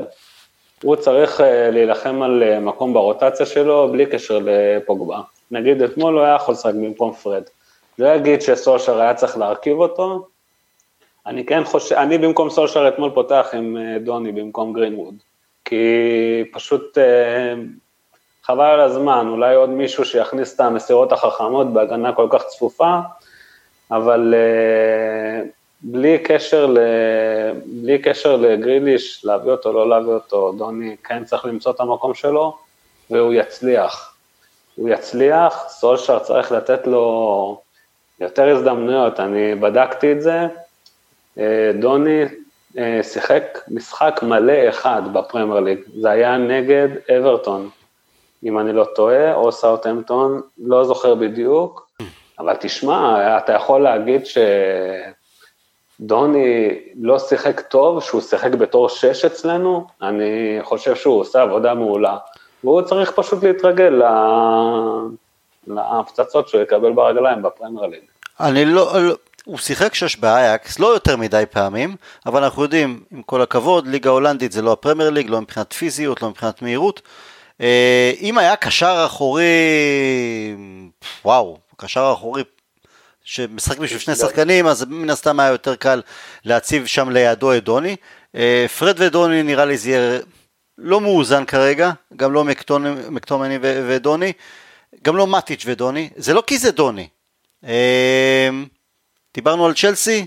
הוא צריך אה, להילחם על אה, מקום ברוטציה שלו בלי קשר לפוגבה. נגיד אתמול הוא היה יכול לשחק במקום פרד. לא אגיד שסולשר היה צריך להרכיב אותו, אני כן חושב, אני במקום סולשר אתמול פותח עם אה, דוני במקום גרינווד, כי פשוט חבל על הזמן, אולי עוד מישהו שיכניס את המסירות החכמות בהגנה כל כך צפופה, אבל בלי קשר, ל... בלי קשר לגריליש, להביא אותו, לא להביא אותו, דוני כן צריך למצוא את המקום שלו, והוא יצליח. הוא יצליח, סולשר צריך לתת לו יותר הזדמנויות, אני בדקתי את זה, אה, דוני אה, שיחק משחק מלא אחד בפרמייר ליג, זה היה נגד אברטון, אם אני לא טועה, או סאוטהמפטון, לא זוכר בדיוק, אבל תשמע, אתה יכול להגיד ש... דוני לא שיחק טוב, שהוא שיחק בתור שש אצלנו, אני חושב שהוא עושה עבודה מעולה. והוא צריך פשוט להתרגל להפצצות שהוא יקבל ברגליים בפרמייר ליג. אני לא, לא, הוא שיחק שש באייקס, לא יותר מדי פעמים, אבל אנחנו יודעים, עם כל הכבוד, ליגה הולנדית זה לא הפרמייר ליג, לא מבחינת פיזיות, לא מבחינת מהירות. אה, אם היה קשר אחורי, וואו, קשר אחורי שמשחק בשביל שני שחקנים, אז מן הסתם היה יותר קל להציב שם לידו את דוני. אה, פרד ודוני נראה לי זה יהיה לא מאוזן כרגע, גם לא מקטומני ודוני, גם לא מטיץ' ודוני, זה לא כי זה דוני. אה, דיברנו על צ'לסי,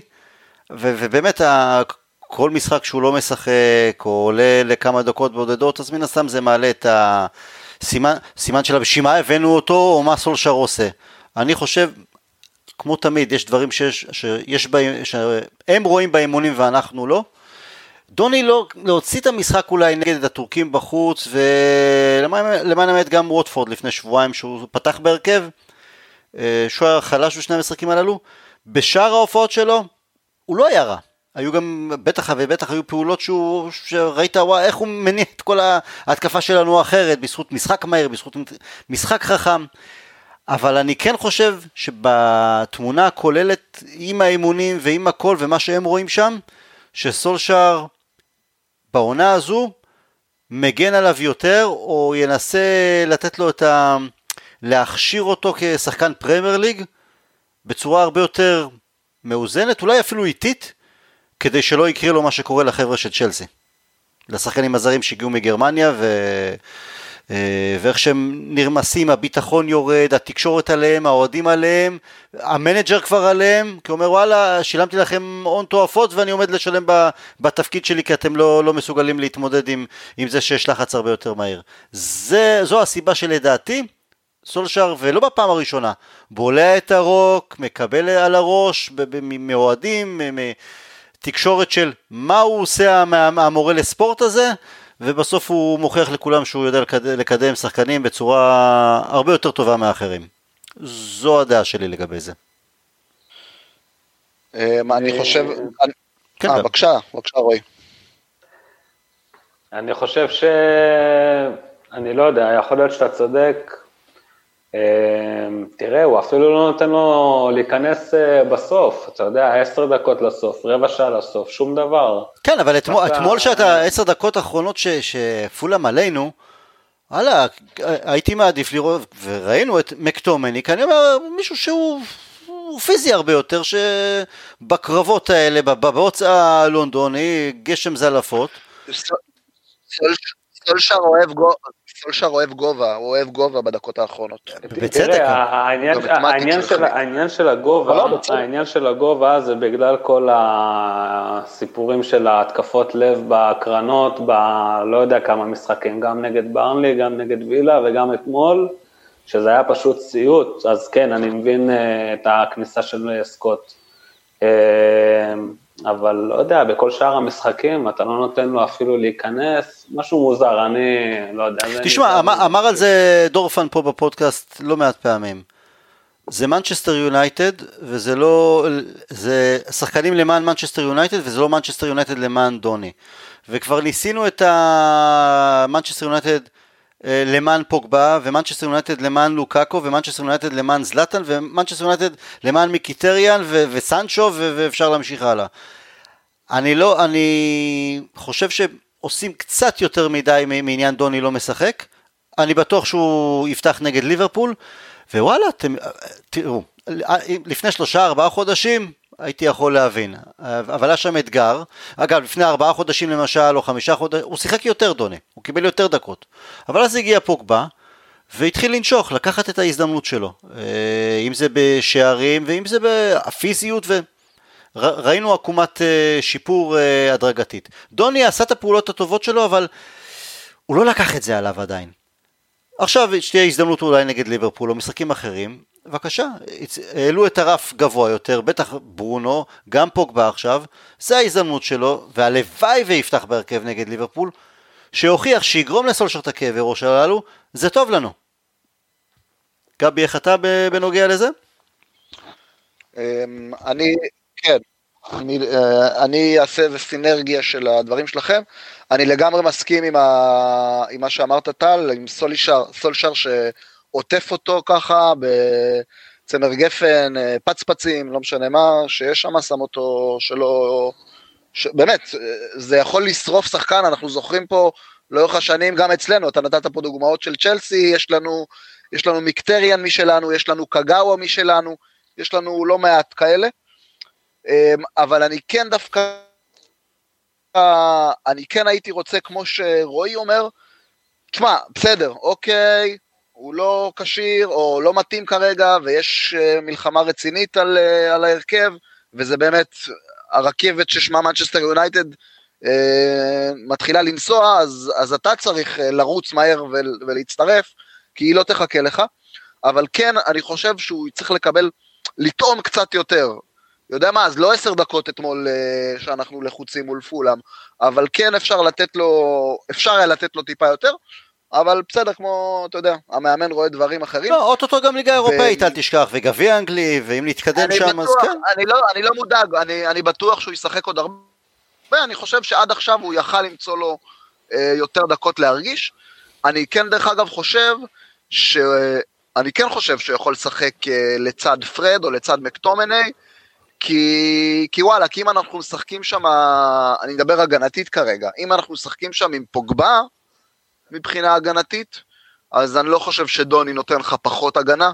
ובאמת כל משחק שהוא לא משחק, או עולה לכמה דקות בודדות, אז מן הסתם זה מעלה את הסימן של בשביל מה הבאנו אותו, או מה סולשר עושה. אני חושב, כמו תמיד, יש דברים שיש, שיש בהם, שהם רואים באימונים ואנחנו לא. דוני לא, להוציא את המשחק אולי נגד הטורקים בחוץ, ולמען האמת גם ווטפורד לפני שבועיים שהוא פתח בהרכב, שהוא היה חלש בשני המשחקים הללו, בשאר ההופעות שלו, הוא לא היה רע. היו גם, בטח ובטח היו פעולות שהוא, שראית וואי איך הוא מניע את כל ההתקפה שלנו אחרת, בזכות משחק מהיר, בזכות משחק חכם. אבל אני כן חושב שבתמונה הכוללת עם האימונים ועם הכל ומה שהם רואים שם, שסולשאר בעונה הזו מגן עליו יותר או ינסה לתת לו את ה... להכשיר אותו כשחקן פרמייר ליג בצורה הרבה יותר מאוזנת, אולי אפילו איטית, כדי שלא יקרה לו מה שקורה לחבר'ה של צ'לסי. לשחקנים הזרים שהגיעו מגרמניה ו... אה, ואיך שהם נרמסים, הביטחון יורד, התקשורת עליהם, האוהדים עליהם, המנג'ר כבר עליהם, כי הוא אומר וואלה, שילמתי לכם הון תועפות ואני עומד לשלם בתפקיד שלי כי אתם לא, לא מסוגלים להתמודד עם, עם זה שיש לחץ הרבה יותר מהיר. זה, זו הסיבה שלדעתי, סולשר, ולא בפעם הראשונה, בולע את הרוק, מקבל על הראש מאוהדים, תקשורת של מה הוא עושה המורה לספורט הזה, ובסוף הוא מוכיח לכולם שהוא יודע לקדם שחקנים בצורה הרבה יותר טובה מאחרים. זו הדעה שלי לגבי זה. אמ, אני חושב... כן, אה, בבקשה, בבקשה רועי. אני חושב ש... אני לא יודע, יכול להיות שאתה צודק, תראה, הוא אפילו לא נותן לו להיכנס אה, בסוף, אתה יודע, עשר דקות לסוף, רבע שעה לסוף, שום דבר. כן, אבל אתמול, אתמול שאתה עשר דקות האחרונות שפולאם עלינו, וואלה, הייתי מעדיף לראות, וראינו את מקטומני, כי אני אומר, מישהו שהוא פיזי הרבה יותר, שבקרבות האלה, בהוצאה הלונדוני, גשם זלעפות. סולשר אוהב סולשר אוהב גובה, הוא אוהב גובה בדקות האחרונות. בצדק. העניין של הגובה, לא, העניין של הגובה זה בגלל כל הסיפורים של ההתקפות לב בהקרנות, ב... לא יודע כמה משחקים, גם נגד ברנלי, גם נגד וילה וגם אתמול, שזה היה פשוט סיוט, אז כן, אני מבין אה, את הכניסה של סקוט. אבל לא יודע, בכל שאר המשחקים אתה לא נותן לו אפילו להיכנס, משהו מוזר, אני לא יודע. תשמע, אמר, אמר על זה דורפן פה בפודקאסט לא מעט פעמים. זה מנצ'סטר יונייטד, וזה לא, זה שחקנים למען מנצ'סטר יונייטד, וזה לא מנצ'סטר יונייטד למען דוני. וכבר ניסינו את המנצ'סטר יונייטד למען פוגבה, ומנצ'סטר יונייטד למען לוקאקו, ומנצ'סטר יונייטד למען זלטן, ומנצ'סטר יונייטד למען מיקיטריאן ו- וסנצ'ו, ו- ואפשר להמשיך הלאה. אני לא, אני חושב שעושים קצת יותר מדי מעניין דוני לא משחק. אני בטוח שהוא יפתח נגד ליברפול, ווואלה, אתם, תראו, לפני שלושה ארבעה חודשים הייתי יכול להבין, אבל היה שם אתגר, אגב לפני ארבעה חודשים למשל או חמישה חודשים, הוא שיחק יותר דוני, הוא קיבל יותר דקות, אבל אז הגיע פוגבה והתחיל לנשוך, לקחת את ההזדמנות שלו, אה, אם זה בשערים ואם זה בפיזיות וראינו עקומת אה, שיפור אה, הדרגתית. דוני עשה את הפעולות הטובות שלו אבל הוא לא לקח את זה עליו עדיין. עכשיו שתהיה הזדמנות אולי נגד ליברפול או משחקים אחרים, בבקשה, העלו את הרף גבוה יותר, בטח ברונו, גם פוגבה עכשיו, זה ההזדמנות שלו, והלוואי ויפתח בהרכב נגד ליברפול, שהוכיח שיגרום לסולשר את הכאבי ראש הללו, זה טוב לנו. גבי, איך אתה בנוגע לזה? אמ, אני, כן, אני, אה, אני אעשה איזה סינרגיה של הדברים שלכם. אני לגמרי מסכים עם, ה, עם מה שאמרת טל, עם סולישר, סולשר שעוטף אותו ככה בצמר גפן, אה, פצפצים, לא משנה מה, שיש שם, שם אותו שלא... ש... באמת, זה יכול לשרוף שחקן, אנחנו זוכרים פה לאורך השנים, גם אצלנו, אתה נתת פה דוגמאות של צ'לסי, יש לנו, יש לנו מיקטריאן משלנו, יש לנו קגאווה משלנו, יש לנו לא מעט כאלה. אמ, אבל אני כן דווקא, אני כן הייתי רוצה, כמו שרועי אומר, תשמע, בסדר, אוקיי, הוא לא כשיר או לא מתאים כרגע, ויש אה, מלחמה רצינית על, אה, על ההרכב, וזה באמת הרכבת ששמה מנצ'סטר יונייטד אה, מתחילה לנסוע, אז, אז אתה צריך אה, לרוץ מהר ול, ולהצטרף, כי היא לא תחכה לך. אבל כן, אני חושב שהוא צריך לקבל, לטעום קצת יותר. יודע מה, אז לא עשר דקות אתמול אה, שאנחנו לחוצים מול פולאם, אבל כן אפשר לתת לו, אפשר היה לתת לו טיפה יותר, אבל בסדר, כמו, אתה יודע, המאמן רואה דברים אחרים. לא, אוטוטו גם ליגה אירופאית, אל תשכח, וגביע אנגלי, ואם נתקדם שם, אז כן. אני לא, אני לא מודאג, אני, אני בטוח שהוא ישחק עוד הרבה, ואני חושב שעד עכשיו הוא יכל למצוא לו אה, יותר דקות להרגיש. אני כן, דרך אגב, חושב, ש... אני כן חושב שהוא יכול לשחק אה, לצד פרד או לצד מקטומני, כי, כי וואלה, כי אם אנחנו משחקים שם, אני מדבר הגנתית כרגע, אם אנחנו משחקים שם עם פוגבה, מבחינה הגנתית, אז אני לא חושב שדוני נותן לך פחות הגנה.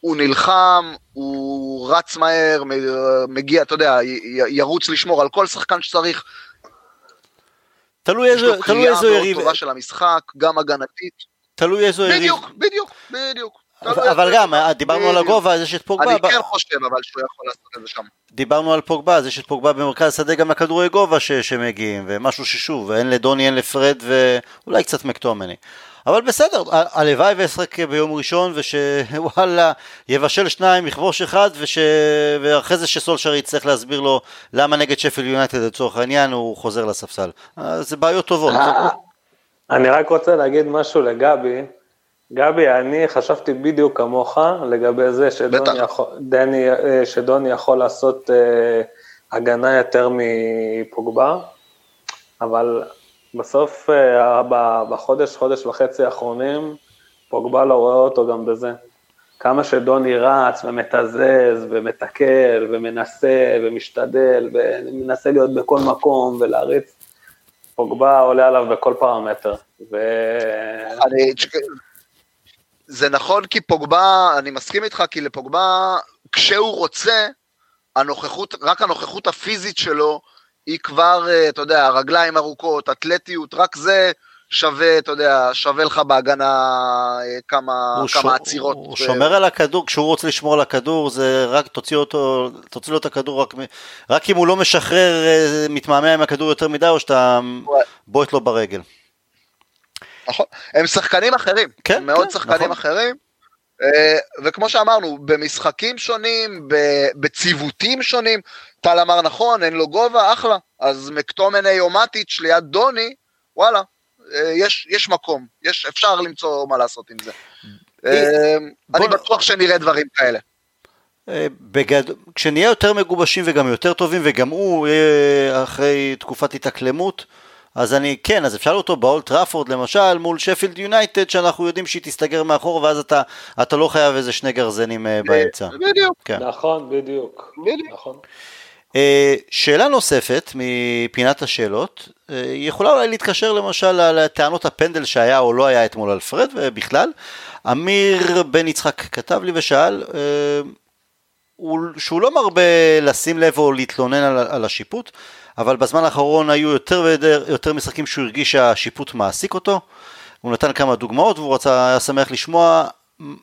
הוא נלחם, הוא רץ מהר, מגיע, אתה יודע, ירוץ לשמור על כל שחקן שצריך. תלוי איזה יריב. יש לו קריאה מאוד טובה של המשחק, גם הגנתית. תלוי איזו יריב. בדיוק, בדיוק, בדיוק. אבל, אבל גם, אה, דיברנו על הגובה, אז יש את פוגבה. אני כן חושב אבל שהוא יכול לעשות את זה שם. דיברנו על פוגבה, אז יש את פוגבה במרכז שדה גם לכדורי גובה שמגיעים, ומשהו ששוב, אין לדוני, אין לפרד, ואולי קצת מקטומני. אבל בסדר, הלוואי וישחק ביום ראשון שוואלה יבשל שניים, יכבוש אחד וש... ואחרי זה שסולשר יצטרך להסביר לו למה נגד שפל יונייטד לצורך העניין הוא חוזר לספסל. זה בעיות טובות. אני רק רוצה להגיד משהו לגבי. גבי, אני חשבתי בדיוק כמוך לגבי זה שדוני יכול, דני, אה, שדוני יכול לעשות אה, הגנה יותר מפוגבה, אבל בסוף, אה, בחודש, חודש וחצי האחרונים, פוגבה לא רואה אותו גם בזה. כמה שדוני רץ ומתזז ומתקל ומנסה ומשתדל ומנסה להיות בכל מקום ולהריץ, פוגבה עולה עליו בכל פרמטר. ו... אני... זה נכון כי פוגבה, אני מסכים איתך, כי לפוגבה, כשהוא רוצה, הנוכחות, רק הנוכחות הפיזית שלו, היא כבר, אה, אתה יודע, רגליים ארוכות, אתלטיות, רק זה שווה, אתה יודע, שווה לך בהגנה אה, כמה, כמה. עצירות. הוא ו... שומר על הכדור, כשהוא רוצה לשמור על הכדור, זה רק תוציא אותו, תוציא לו את הכדור רק, רק אם הוא לא משחרר, אה, מתמהמה עם הכדור יותר מדי, או שאתה בועט לו ברגל. נכון, הם שחקנים אחרים, כן, הם מאוד כן, שחקנים נכון. אחרים. וכמו שאמרנו, במשחקים שונים, בציוותים שונים, טל אמר נכון, אין לו גובה, אחלה. אז מקטומני או מאטיץ' ליד דוני, וואלה, אה, יש, יש מקום, יש, אפשר למצוא מה לעשות עם זה. אה, אני בטוח שנראה דברים כאלה. אה, בגד... כשנהיה יותר מגובשים וגם יותר טובים וגם הוא אחרי תקופת התאקלמות אז אני, כן, אז אפשר אותו באולד טראפורד למשל מול שפילד יונייטד שאנחנו יודעים שהיא תסתגר מאחור ואז אתה, אתה לא חייב איזה שני גרזנים באמצע. בדיוק. כן. נכון, בדיוק. בדיוק. נכון. אה, שאלה נוספת מפינת השאלות, אה, היא יכולה אולי להתקשר למשל לטענות הפנדל שהיה או לא היה אתמול על פרד ובכלל. אמיר בן יצחק כתב לי ושאל אה, שהוא לא מרבה לשים לב או להתלונן על, על השיפוט, אבל בזמן האחרון היו יותר ויותר משחקים שהוא הרגיש שהשיפוט מעסיק אותו. הוא נתן כמה דוגמאות והוא רצה, היה שמח לשמוע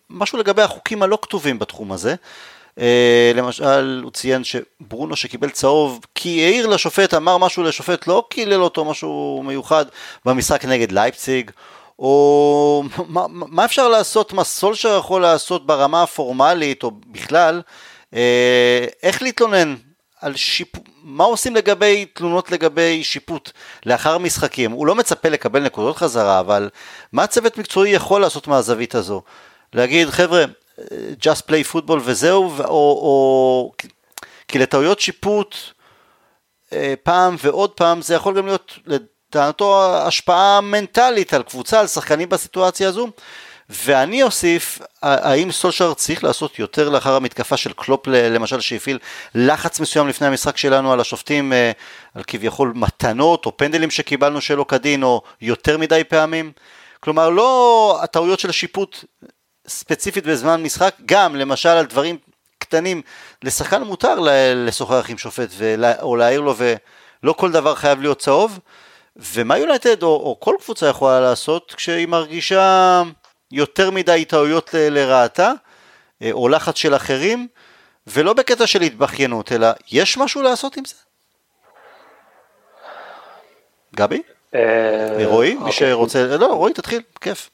משהו לגבי החוקים הלא כתובים בתחום הזה. Uh, למשל, הוא ציין שברונו שקיבל צהוב כי העיר לשופט, אמר משהו לשופט, לא קילל אותו משהו מיוחד במשחק נגד לייפציג, או מה, מה אפשר לעשות, מה סולשר יכול לעשות ברמה הפורמלית, או בכלל, uh, איך להתלונן על שיפוט, מה עושים לגבי תלונות לגבי שיפוט לאחר משחקים? הוא לא מצפה לקבל נקודות חזרה, אבל מה צוות מקצועי יכול לעשות מהזווית הזו? להגיד, חבר'ה, just play football וזהו, או, או כי לטעויות שיפוט אה, פעם ועוד פעם זה יכול גם להיות לטענתו השפעה מנטלית על קבוצה, על שחקנים בסיטואציה הזו. ואני אוסיף, האם סולשר צריך לעשות יותר לאחר המתקפה של קלופ למשל שהפעיל לחץ מסוים לפני המשחק שלנו על השופטים, אה, על כביכול מתנות או פנדלים שקיבלנו שלא כדין או יותר מדי פעמים? כלומר לא הטעויות של השיפוט ספציפית בזמן משחק, גם למשל על דברים קטנים, לשחקן מותר לשוחח עם שופט ולה, או להעיר לו ולא כל דבר חייב להיות צהוב. ומה יונייטד או, או כל קבוצה יכולה לעשות כשהיא מרגישה יותר מדי טעויות ל, לרעתה אה, או לחץ של אחרים ולא בקטע של התבכיינות אלא יש משהו לעשות עם זה? גבי? אה, רועי? מי אוקיי. שרוצה, לא רועי תתחיל, כיף.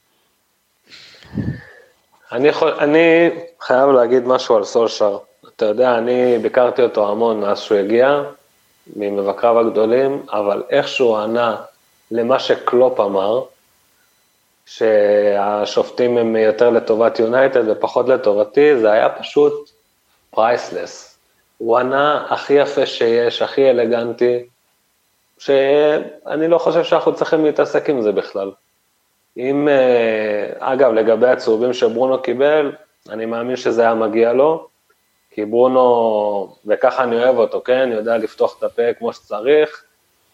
אני, יכול, אני חייב להגיד משהו על סולשר. אתה יודע, אני ביקרתי אותו המון מאז שהוא הגיע, ממבקריו הגדולים, אבל איך שהוא ענה למה שקלופ אמר, שהשופטים הם יותר לטובת יונייטד ופחות לטובתי, זה היה פשוט priceless. הוא ענה הכי יפה שיש, הכי אלגנטי, שאני לא חושב שאנחנו צריכים להתעסק עם זה בכלל. אם, אה, אגב, לגבי הצהובים שברונו קיבל, אני מאמין שזה היה מגיע לו, כי ברונו, וככה אני אוהב אותו, כן, יודע לפתוח את הפה כמו שצריך,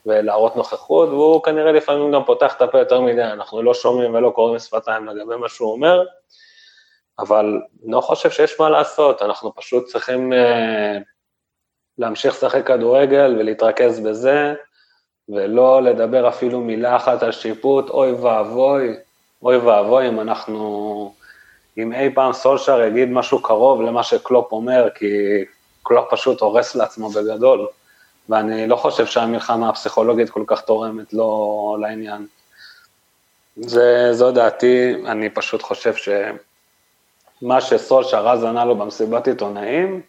ולהראות נוכחות, והוא כנראה לפעמים גם פותח את הפה יותר מדי, אנחנו לא שומעים ולא קוראים שפתיים לגבי מה שהוא אומר, אבל לא חושב שיש מה לעשות, אנחנו פשוט צריכים uh, להמשיך לשחק כדורגל ולהתרכז בזה, ולא לדבר אפילו מילה אחת על שיפוט, אוי ואבוי, אוי ואבוי אם אנחנו, אם אי פעם סולשר יגיד משהו קרוב למה שקלופ אומר, כי קלופ פשוט הורס לעצמו בגדול, ואני לא חושב שהמלחמה הפסיכולוגית כל כך תורמת לו לעניין. זה, זו דעתי, אני פשוט חושב שמה שסולשר אז ענה לו במסיבת עיתונאים,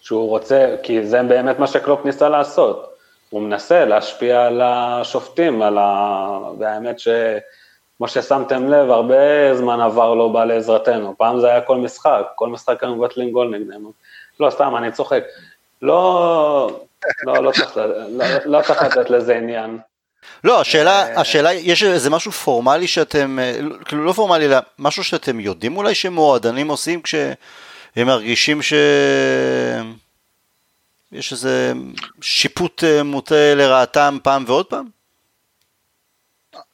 שהוא רוצה, כי זה באמת מה שקלופ ניסה לעשות, הוא מנסה להשפיע על השופטים, על ה... והאמת שכמו ששמתם לב, הרבה זמן עבר לא בא לעזרתנו, פעם זה היה כל משחק, כל משחק היו מבטלים גול נגדנו. לא, סתם, אני צוחק. לא, לא, לא צריך, לא, לא צריך לתת לזה עניין. לא, השאלה, אה, השאלה, יש איזה משהו פורמלי שאתם, אה, כאילו לא פורמלי, אלא משהו שאתם יודעים אולי שמועדנים עושים כשהם מרגישים ש... יש איזה שיפוט אה, מוטה לרעתם פעם ועוד פעם?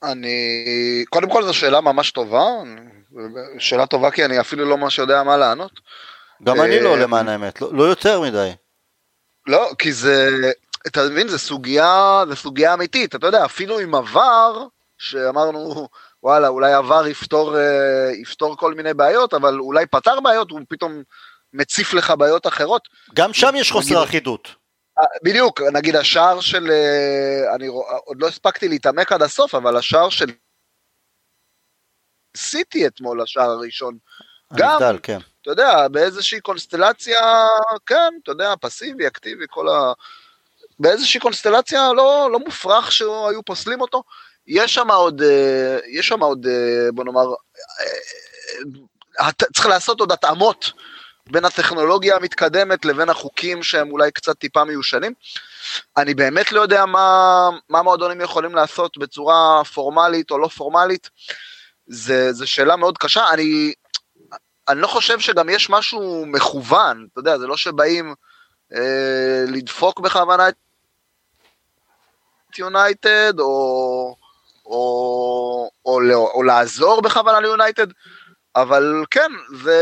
אני, קודם כל זו שאלה ממש טובה, שאלה טובה כי אני אפילו לא ממש יודע מה לענות. גם אני לא למען האמת, לא, לא יותר מדי. לא, כי זה, אתה מבין, זה סוגיה, זה סוגיה אמיתית, אתה יודע, אפילו עם עבר, שאמרנו, וואלה, אולי עבר יפתור, אה, יפתור כל מיני בעיות, אבל אולי פתר בעיות, הוא פתאום מציף לך בעיות אחרות. גם שם יש חוסר אחידות. אה, בדיוק, נגיד השער של, אה, אני עוד לא הספקתי להתעמק עד הסוף, אבל השער של סיטי אתמול, השער הראשון, גם, הנבדל, כן. אתה יודע, באיזושהי קונסטלציה, כן, אתה יודע, פסיבי, אקטיבי, כל ה... באיזושהי קונסטלציה לא, לא מופרך שהיו פוסלים אותו. יש שם עוד, אה, יש שם עוד, אה, בוא נאמר, אה, צריך לעשות עוד התאמות בין הטכנולוגיה המתקדמת לבין החוקים שהם אולי קצת טיפה מיושנים. אני באמת לא יודע מה, מה המועדונים יכולים לעשות בצורה פורמלית או לא פורמלית. זו שאלה מאוד קשה. אני, אני לא חושב שגם יש משהו מכוון, אתה יודע, זה לא שבאים אה, לדפוק בכוונה את יונייטד, או, או, או, או, או לעזור בכוונה ליונייטד, אבל כן, זה,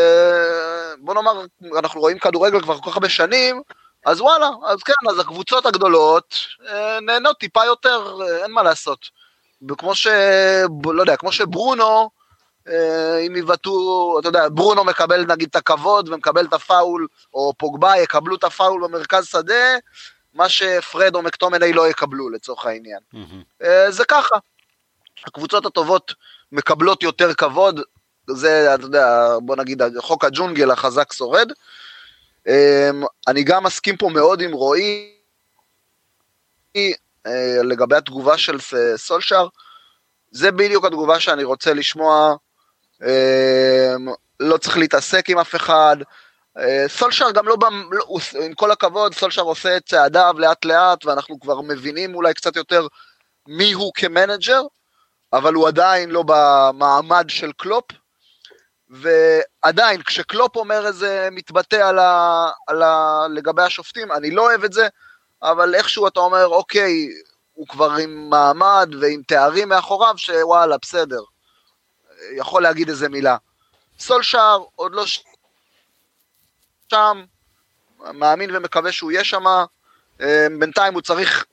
בוא נאמר, אנחנו רואים כדורגל כבר כל כך הרבה שנים, אז וואלה, אז כן, אז הקבוצות הגדולות אה, נהנות טיפה יותר, אה, אין מה לעשות. וכמו ש... לא יודע, כמו שברונו, אם יבטאו, אתה יודע, ברונו מקבל נגיד את הכבוד ומקבל את הפאול, או פוגבה יקבלו את הפאול במרכז שדה, מה שפרד או מקטומני לא יקבלו לצורך העניין. Mm-hmm. זה ככה. הקבוצות הטובות מקבלות יותר כבוד, זה, אתה יודע, בוא נגיד, חוק הג'ונגל החזק שורד. אה, אני גם מסכים פה מאוד עם רועי לגבי התגובה של סולשר. זה בדיוק התגובה שאני רוצה לשמוע לא צריך להתעסק עם אף אחד. אה, סולשר גם לא, לא עם כל הכבוד, סולשר עושה את צעדיו לאט לאט, ואנחנו כבר מבינים אולי קצת יותר מי הוא כמנג'ר, אבל הוא עדיין לא במעמד של קלופ, ועדיין, כשקלופ אומר איזה, מתבטא על ה, על ה, לגבי השופטים, אני לא אוהב את זה, אבל איכשהו אתה אומר, אוקיי, הוא כבר עם מעמד ועם תארים מאחוריו, שוואלה, בסדר. יכול להגיד איזה מילה. סולשאר עוד לא שם, מאמין ומקווה שהוא יהיה שם, אה, בינתיים הוא צריך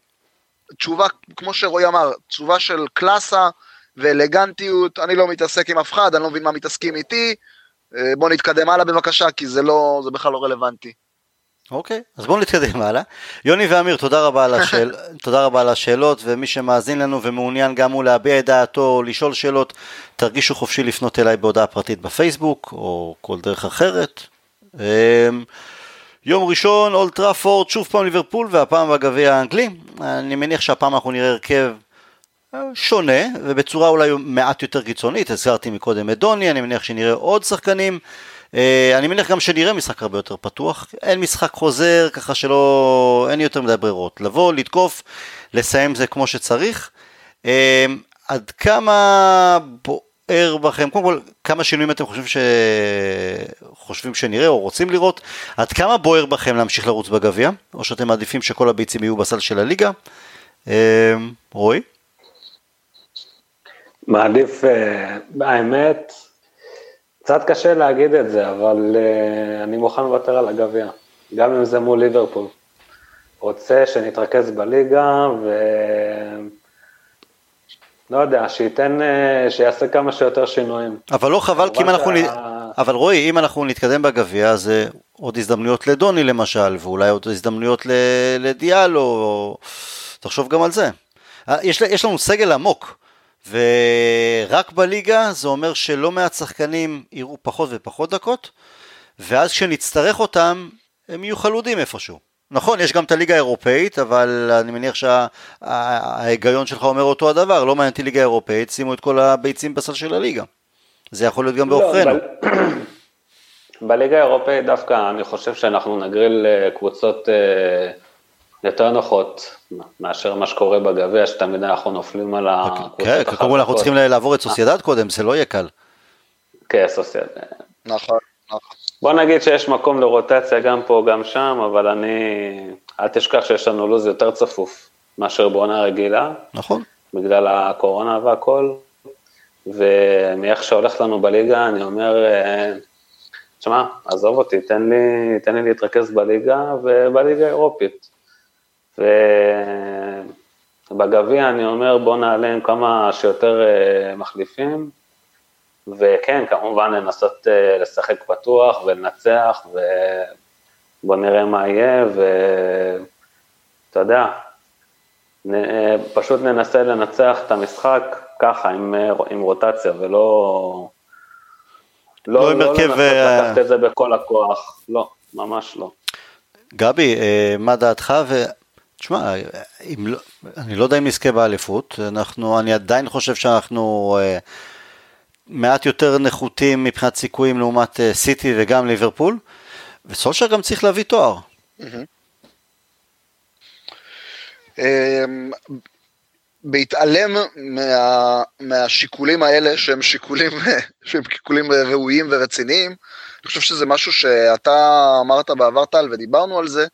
תשובה, כמו שרועי אמר, תשובה של קלאסה ואלגנטיות, אני לא מתעסק עם אף אחד, אני לא מבין מה מתעסקים איתי, אה, בוא נתקדם הלאה בבקשה, כי זה לא, זה בכלל לא רלוונטי. אוקיי, אז בואו נתקדם הלאה. יוני ואמיר, תודה רבה, על השאל... תודה רבה על השאלות, ומי שמאזין לנו ומעוניין גם הוא להביע את דעתו או לשאול שאלות, תרגישו חופשי לפנות אליי בהודעה פרטית בפייסבוק, או כל דרך אחרת. אמ, יום ראשון, אולט טראפורד, שוב פעם ליברפול, והפעם בגביע האנגלי. אני מניח שהפעם אנחנו נראה הרכב אה, שונה, ובצורה אולי מעט יותר קיצונית, הזכרתי מקודם את דוני, אני מניח שנראה עוד שחקנים. אה, אני מניח גם שנראה משחק הרבה יותר פתוח, אין משחק חוזר, ככה שלא, אין יותר מדי ברירות. לבוא, לתקוף, לסיים זה כמו שצריך. אה, עד כמה בוער בכם, קודם כל, כמה שינויים אתם חושבים, ש... חושבים שנראה או רוצים לראות? עד כמה בוער בכם להמשיך לרוץ בגביע? או שאתם מעדיפים שכל הביצים יהיו בסל של הליגה? אה, רועי? מעדיף, האמת, קצת קשה להגיד את זה, אבל uh, אני מוכן לוותר על הגביע, גם אם זה מול ליברפול. רוצה שנתרכז בליגה, לא יודע, שייתן, אה, שיעשה כמה שיותר שינויים. אבל לא חבל, כי אם אנחנו... שה- אבל רועי, אם אנחנו נתקדם בגביע, אז עוד הזדמנויות לדוני למשל, ואולי עוד הזדמנויות ל- לדיאלו, או- תחשוב גם על זה. אה, יש, יש לנו סגל עמוק, ורק בליגה זה אומר שלא מעט שחקנים יראו פחות ופחות דקות, ואז כשנצטרך אותם, הם יהיו חלודים איפשהו. נכון, יש גם את הליגה האירופאית, אבל אני מניח שההיגיון שלך אומר אותו הדבר, לא מעניין אותי ליגה אירופאית, שימו את כל הביצים בסל של הליגה. זה יכול להיות גם לא, בעוכרינו. ב- בליגה האירופאית דווקא אני חושב שאנחנו נגריל אה, קבוצות אה, יותר נוחות מאשר מה שקורה בגביע, שתמיד אנחנו נופלים על הקבוצות כן, כל אנחנו צריכים לעבור את סוסיידד קודם, זה לא יהיה קל. כן, סוסיידד. נכון, נכון. בוא נגיד שיש מקום לרוטציה גם פה, גם שם, אבל אני... אל תשכח שיש לנו לו"ז יותר צפוף מאשר בעונה רגילה, נכון. בגלל הקורונה והכל, ומאיך שהולך לנו בליגה, אני אומר, אה, תשמע, עזוב אותי, תן לי, תן לי להתרכז בליגה ובליגה האירופית. ובגביע אני אומר, בוא נעלה עם כמה שיותר אה, מחליפים, וכן, כמובן לנסות אה, לשחק פתוח ולנצח, ובוא נראה מה יהיה, ואתה יודע, אה, פשוט ננסה לנצח את המשחק ככה, עם, עם רוטציה, ולא... לא עם הרכב, לנסות אה, לקחת את זה בכל הכוח, לא, ממש לא. גבי, מה דעתך? תשמע, לא, אני לא יודע אם נזכה באליפות, אנחנו, אני עדיין חושב שאנחנו אה, מעט יותר נחותים מבחינת סיכויים לעומת אה, סיטי וגם ליברפול, וסולשר גם צריך להביא תואר. אמ, בהתעלם מה, מהשיקולים האלה שהם שיקולים, שהם שיקולים ראויים ורציניים, אני חושב שזה משהו שאתה אמרת בעבר טל ודיברנו על זה.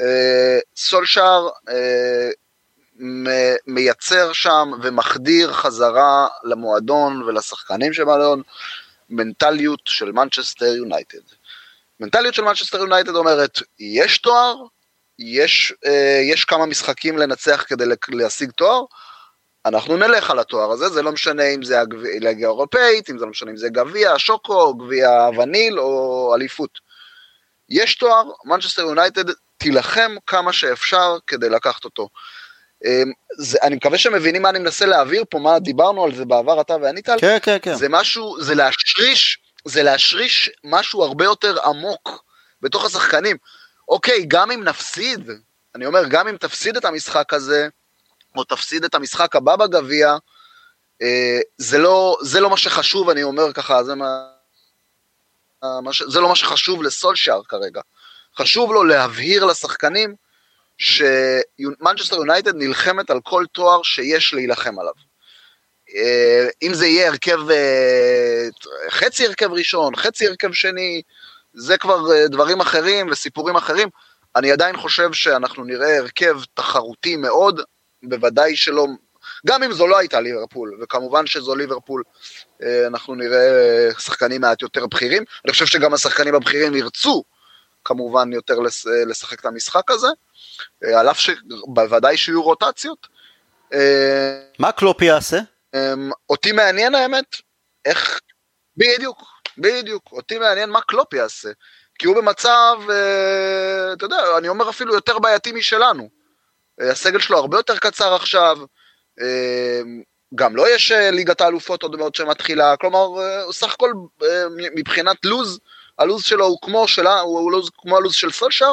אה, סולשאר אה, מייצר שם ומחדיר חזרה למועדון ולשחקנים של המועדון מנטליות של מנצ'סטר יונייטד. מנטליות של מנצ'סטר יונייטד אומרת, יש תואר, יש, אה, יש כמה משחקים לנצח כדי להשיג תואר, אנחנו נלך על התואר הזה, זה לא משנה אם זה הגב- ליגה האירופאית, אם זה לא משנה אם זה גביע שוקו, גביע וניל או אליפות. יש תואר, מנצ'סטר יונייטד תילחם כמה שאפשר כדי לקחת אותו. אמ, זה, אני מקווה שמבינים מה אני מנסה להעביר פה, מה דיברנו על זה בעבר, אתה ואני טל. כן, כן, כן. זה משהו, זה להשריש, זה להשריש משהו הרבה יותר עמוק בתוך השחקנים. אוקיי, גם אם נפסיד, אני אומר, גם אם תפסיד את המשחק הזה, או תפסיד את המשחק הבא בגביע, אה, זה, לא, זה לא מה שחשוב, אני אומר ככה, זה, מה, מה ש, זה לא מה שחשוב לסולשאר כרגע. חשוב לו להבהיר לשחקנים שמנצ'סטר יונייטד נלחמת על כל תואר שיש להילחם עליו. אה, אם זה יהיה הרכב, אה, חצי הרכב ראשון, חצי הרכב שני, זה כבר אה, דברים אחרים וסיפורים אחרים. אני עדיין חושב שאנחנו נראה הרכב תחרותי מאוד, בוודאי שלא, גם אם זו לא הייתה ליברפול, וכמובן שזו ליברפול, אנחנו נראה שחקנים מעט יותר בכירים. אני חושב שגם השחקנים הבכירים ירצו כמובן יותר לש- לשחק את המשחק הזה, אה, על אף שבוודאי שיהיו רוטציות. אה, מה קלופ יעשה? אותי מעניין האמת, איך, בדיוק, בדיוק, אותי מעניין מה קלופ יעשה, כי הוא במצב, אה, אתה יודע, אני אומר אפילו יותר בעייתי משלנו. אה, הסגל שלו הרבה יותר קצר עכשיו, אה, גם לו יש אה, ליגת האלופות עוד מעט שמתחילה, כלומר, אה, סך הכל אה, מבחינת לוז, הלוז שלו הוא כמו שלה, הוא לוז כמו הלוז של סולשר,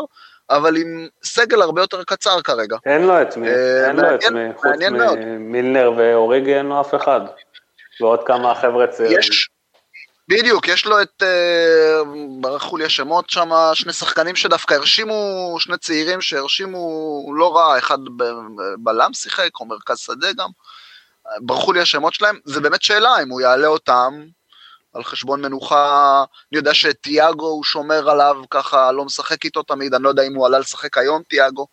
אבל עם סגל הרבה יותר קצר כרגע. אין לו את מי, אה, אין לו את מי, חוץ. ממילנר ואוריגי אין לו אף אחד. ועוד כמה חבר'ה צעירים. יש, בדיוק, יש לו את, אה, ברחו לי השמות שם, שני שחקנים שדווקא הרשימו, שני צעירים שהרשימו לא רע, אחד בלם שיחק, או מרכז שדה גם, ברחו לי השמות שלהם, זה באמת שאלה אם הוא יעלה אותם על חשבון מנוחה, אני יודע שתיאגו הוא שומר עליו ככה, לא משחק איתו תמיד, אני לא יודע אם הוא עלה לשחק היום תיאגו.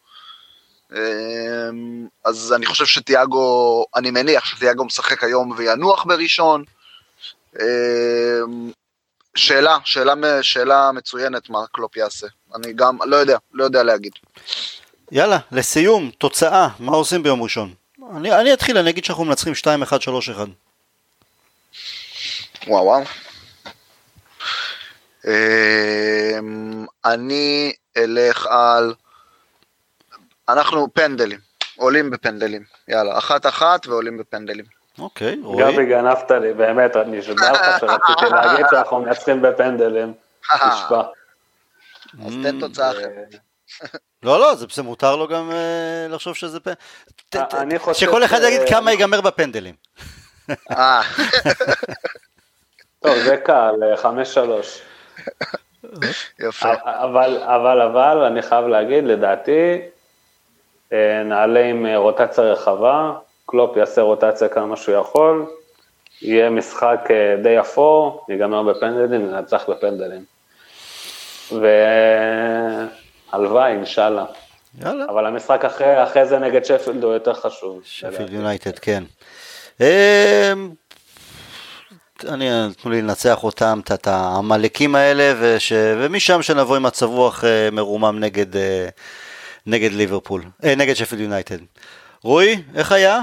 אמ, אז אני חושב שתיאגו, אני מניח שתיאגו משחק היום וינוח בראשון. אמ, שאלה, שאלה, שאלה מצוינת מה קלופ יעשה. אני גם, לא יודע, לא יודע להגיד. יאללה, לסיום, תוצאה, מה עושים ביום ראשון? אני, אני אתחיל, אני אגיד שאנחנו מנצחים 2-1, 3-1. וואו וואו. אמ, אני אלך על... אנחנו פנדלים, עולים בפנדלים. יאללה, אחת אחת ועולים בפנדלים. אוקיי, רועי. גבי גנבת לי, באמת, אני נשבע לך שרציתי להגיד שאנחנו מנצחים בפנדלים. נשבע. אז תן תוצאה אחרת. לא, לא, זה בסדר, מותר לו גם אה, לחשוב שזה פנדל. אני חושב שכל אחד יגיד כמה ייגמר בפנדלים. אה, טוב, זה קל, אה, חמש שלוש. יפה. אבל, אבל, אבל, אני חייב להגיד, לדעתי, אה, נעלה עם אה, רוטציה רחבה, קלופ יעשה רוטציה כמה שהוא יכול, יהיה משחק אה, די אפור, ייגמר בפנדלים, ננצח בפנדלים. והלוואי, אינשאללה. יאללה. אבל המשחק אחרי, אחרי זה נגד שפילד הוא יותר חשוב. שפילד. יונייטד, כן. אני, תנו לי לנצח אותם, את- העמלקים האלה, וש, ומשם שנבוא עם מצב רוח אה, מרומם נגד, אה, נגד ליברפול, אה, נגד שפילד יונייטד. רועי, איך היה?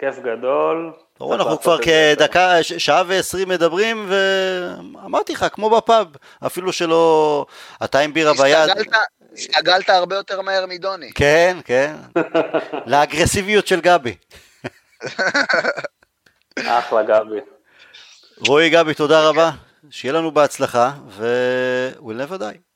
כיף גדול. רואה, אנחנו כבר. כדקה, ש- שעה ועשרים מדברים, ואמרתי לך, כמו בפאב, אפילו שלא, אתה עם בירה ביד. הסתגלת הרבה יותר מהר מדוני. כן, כן. לאגרסיביות של גבי. אחלה גבי. רועי גבי, תודה רבה, שיהיה לנו בהצלחה, ו- we'll never die.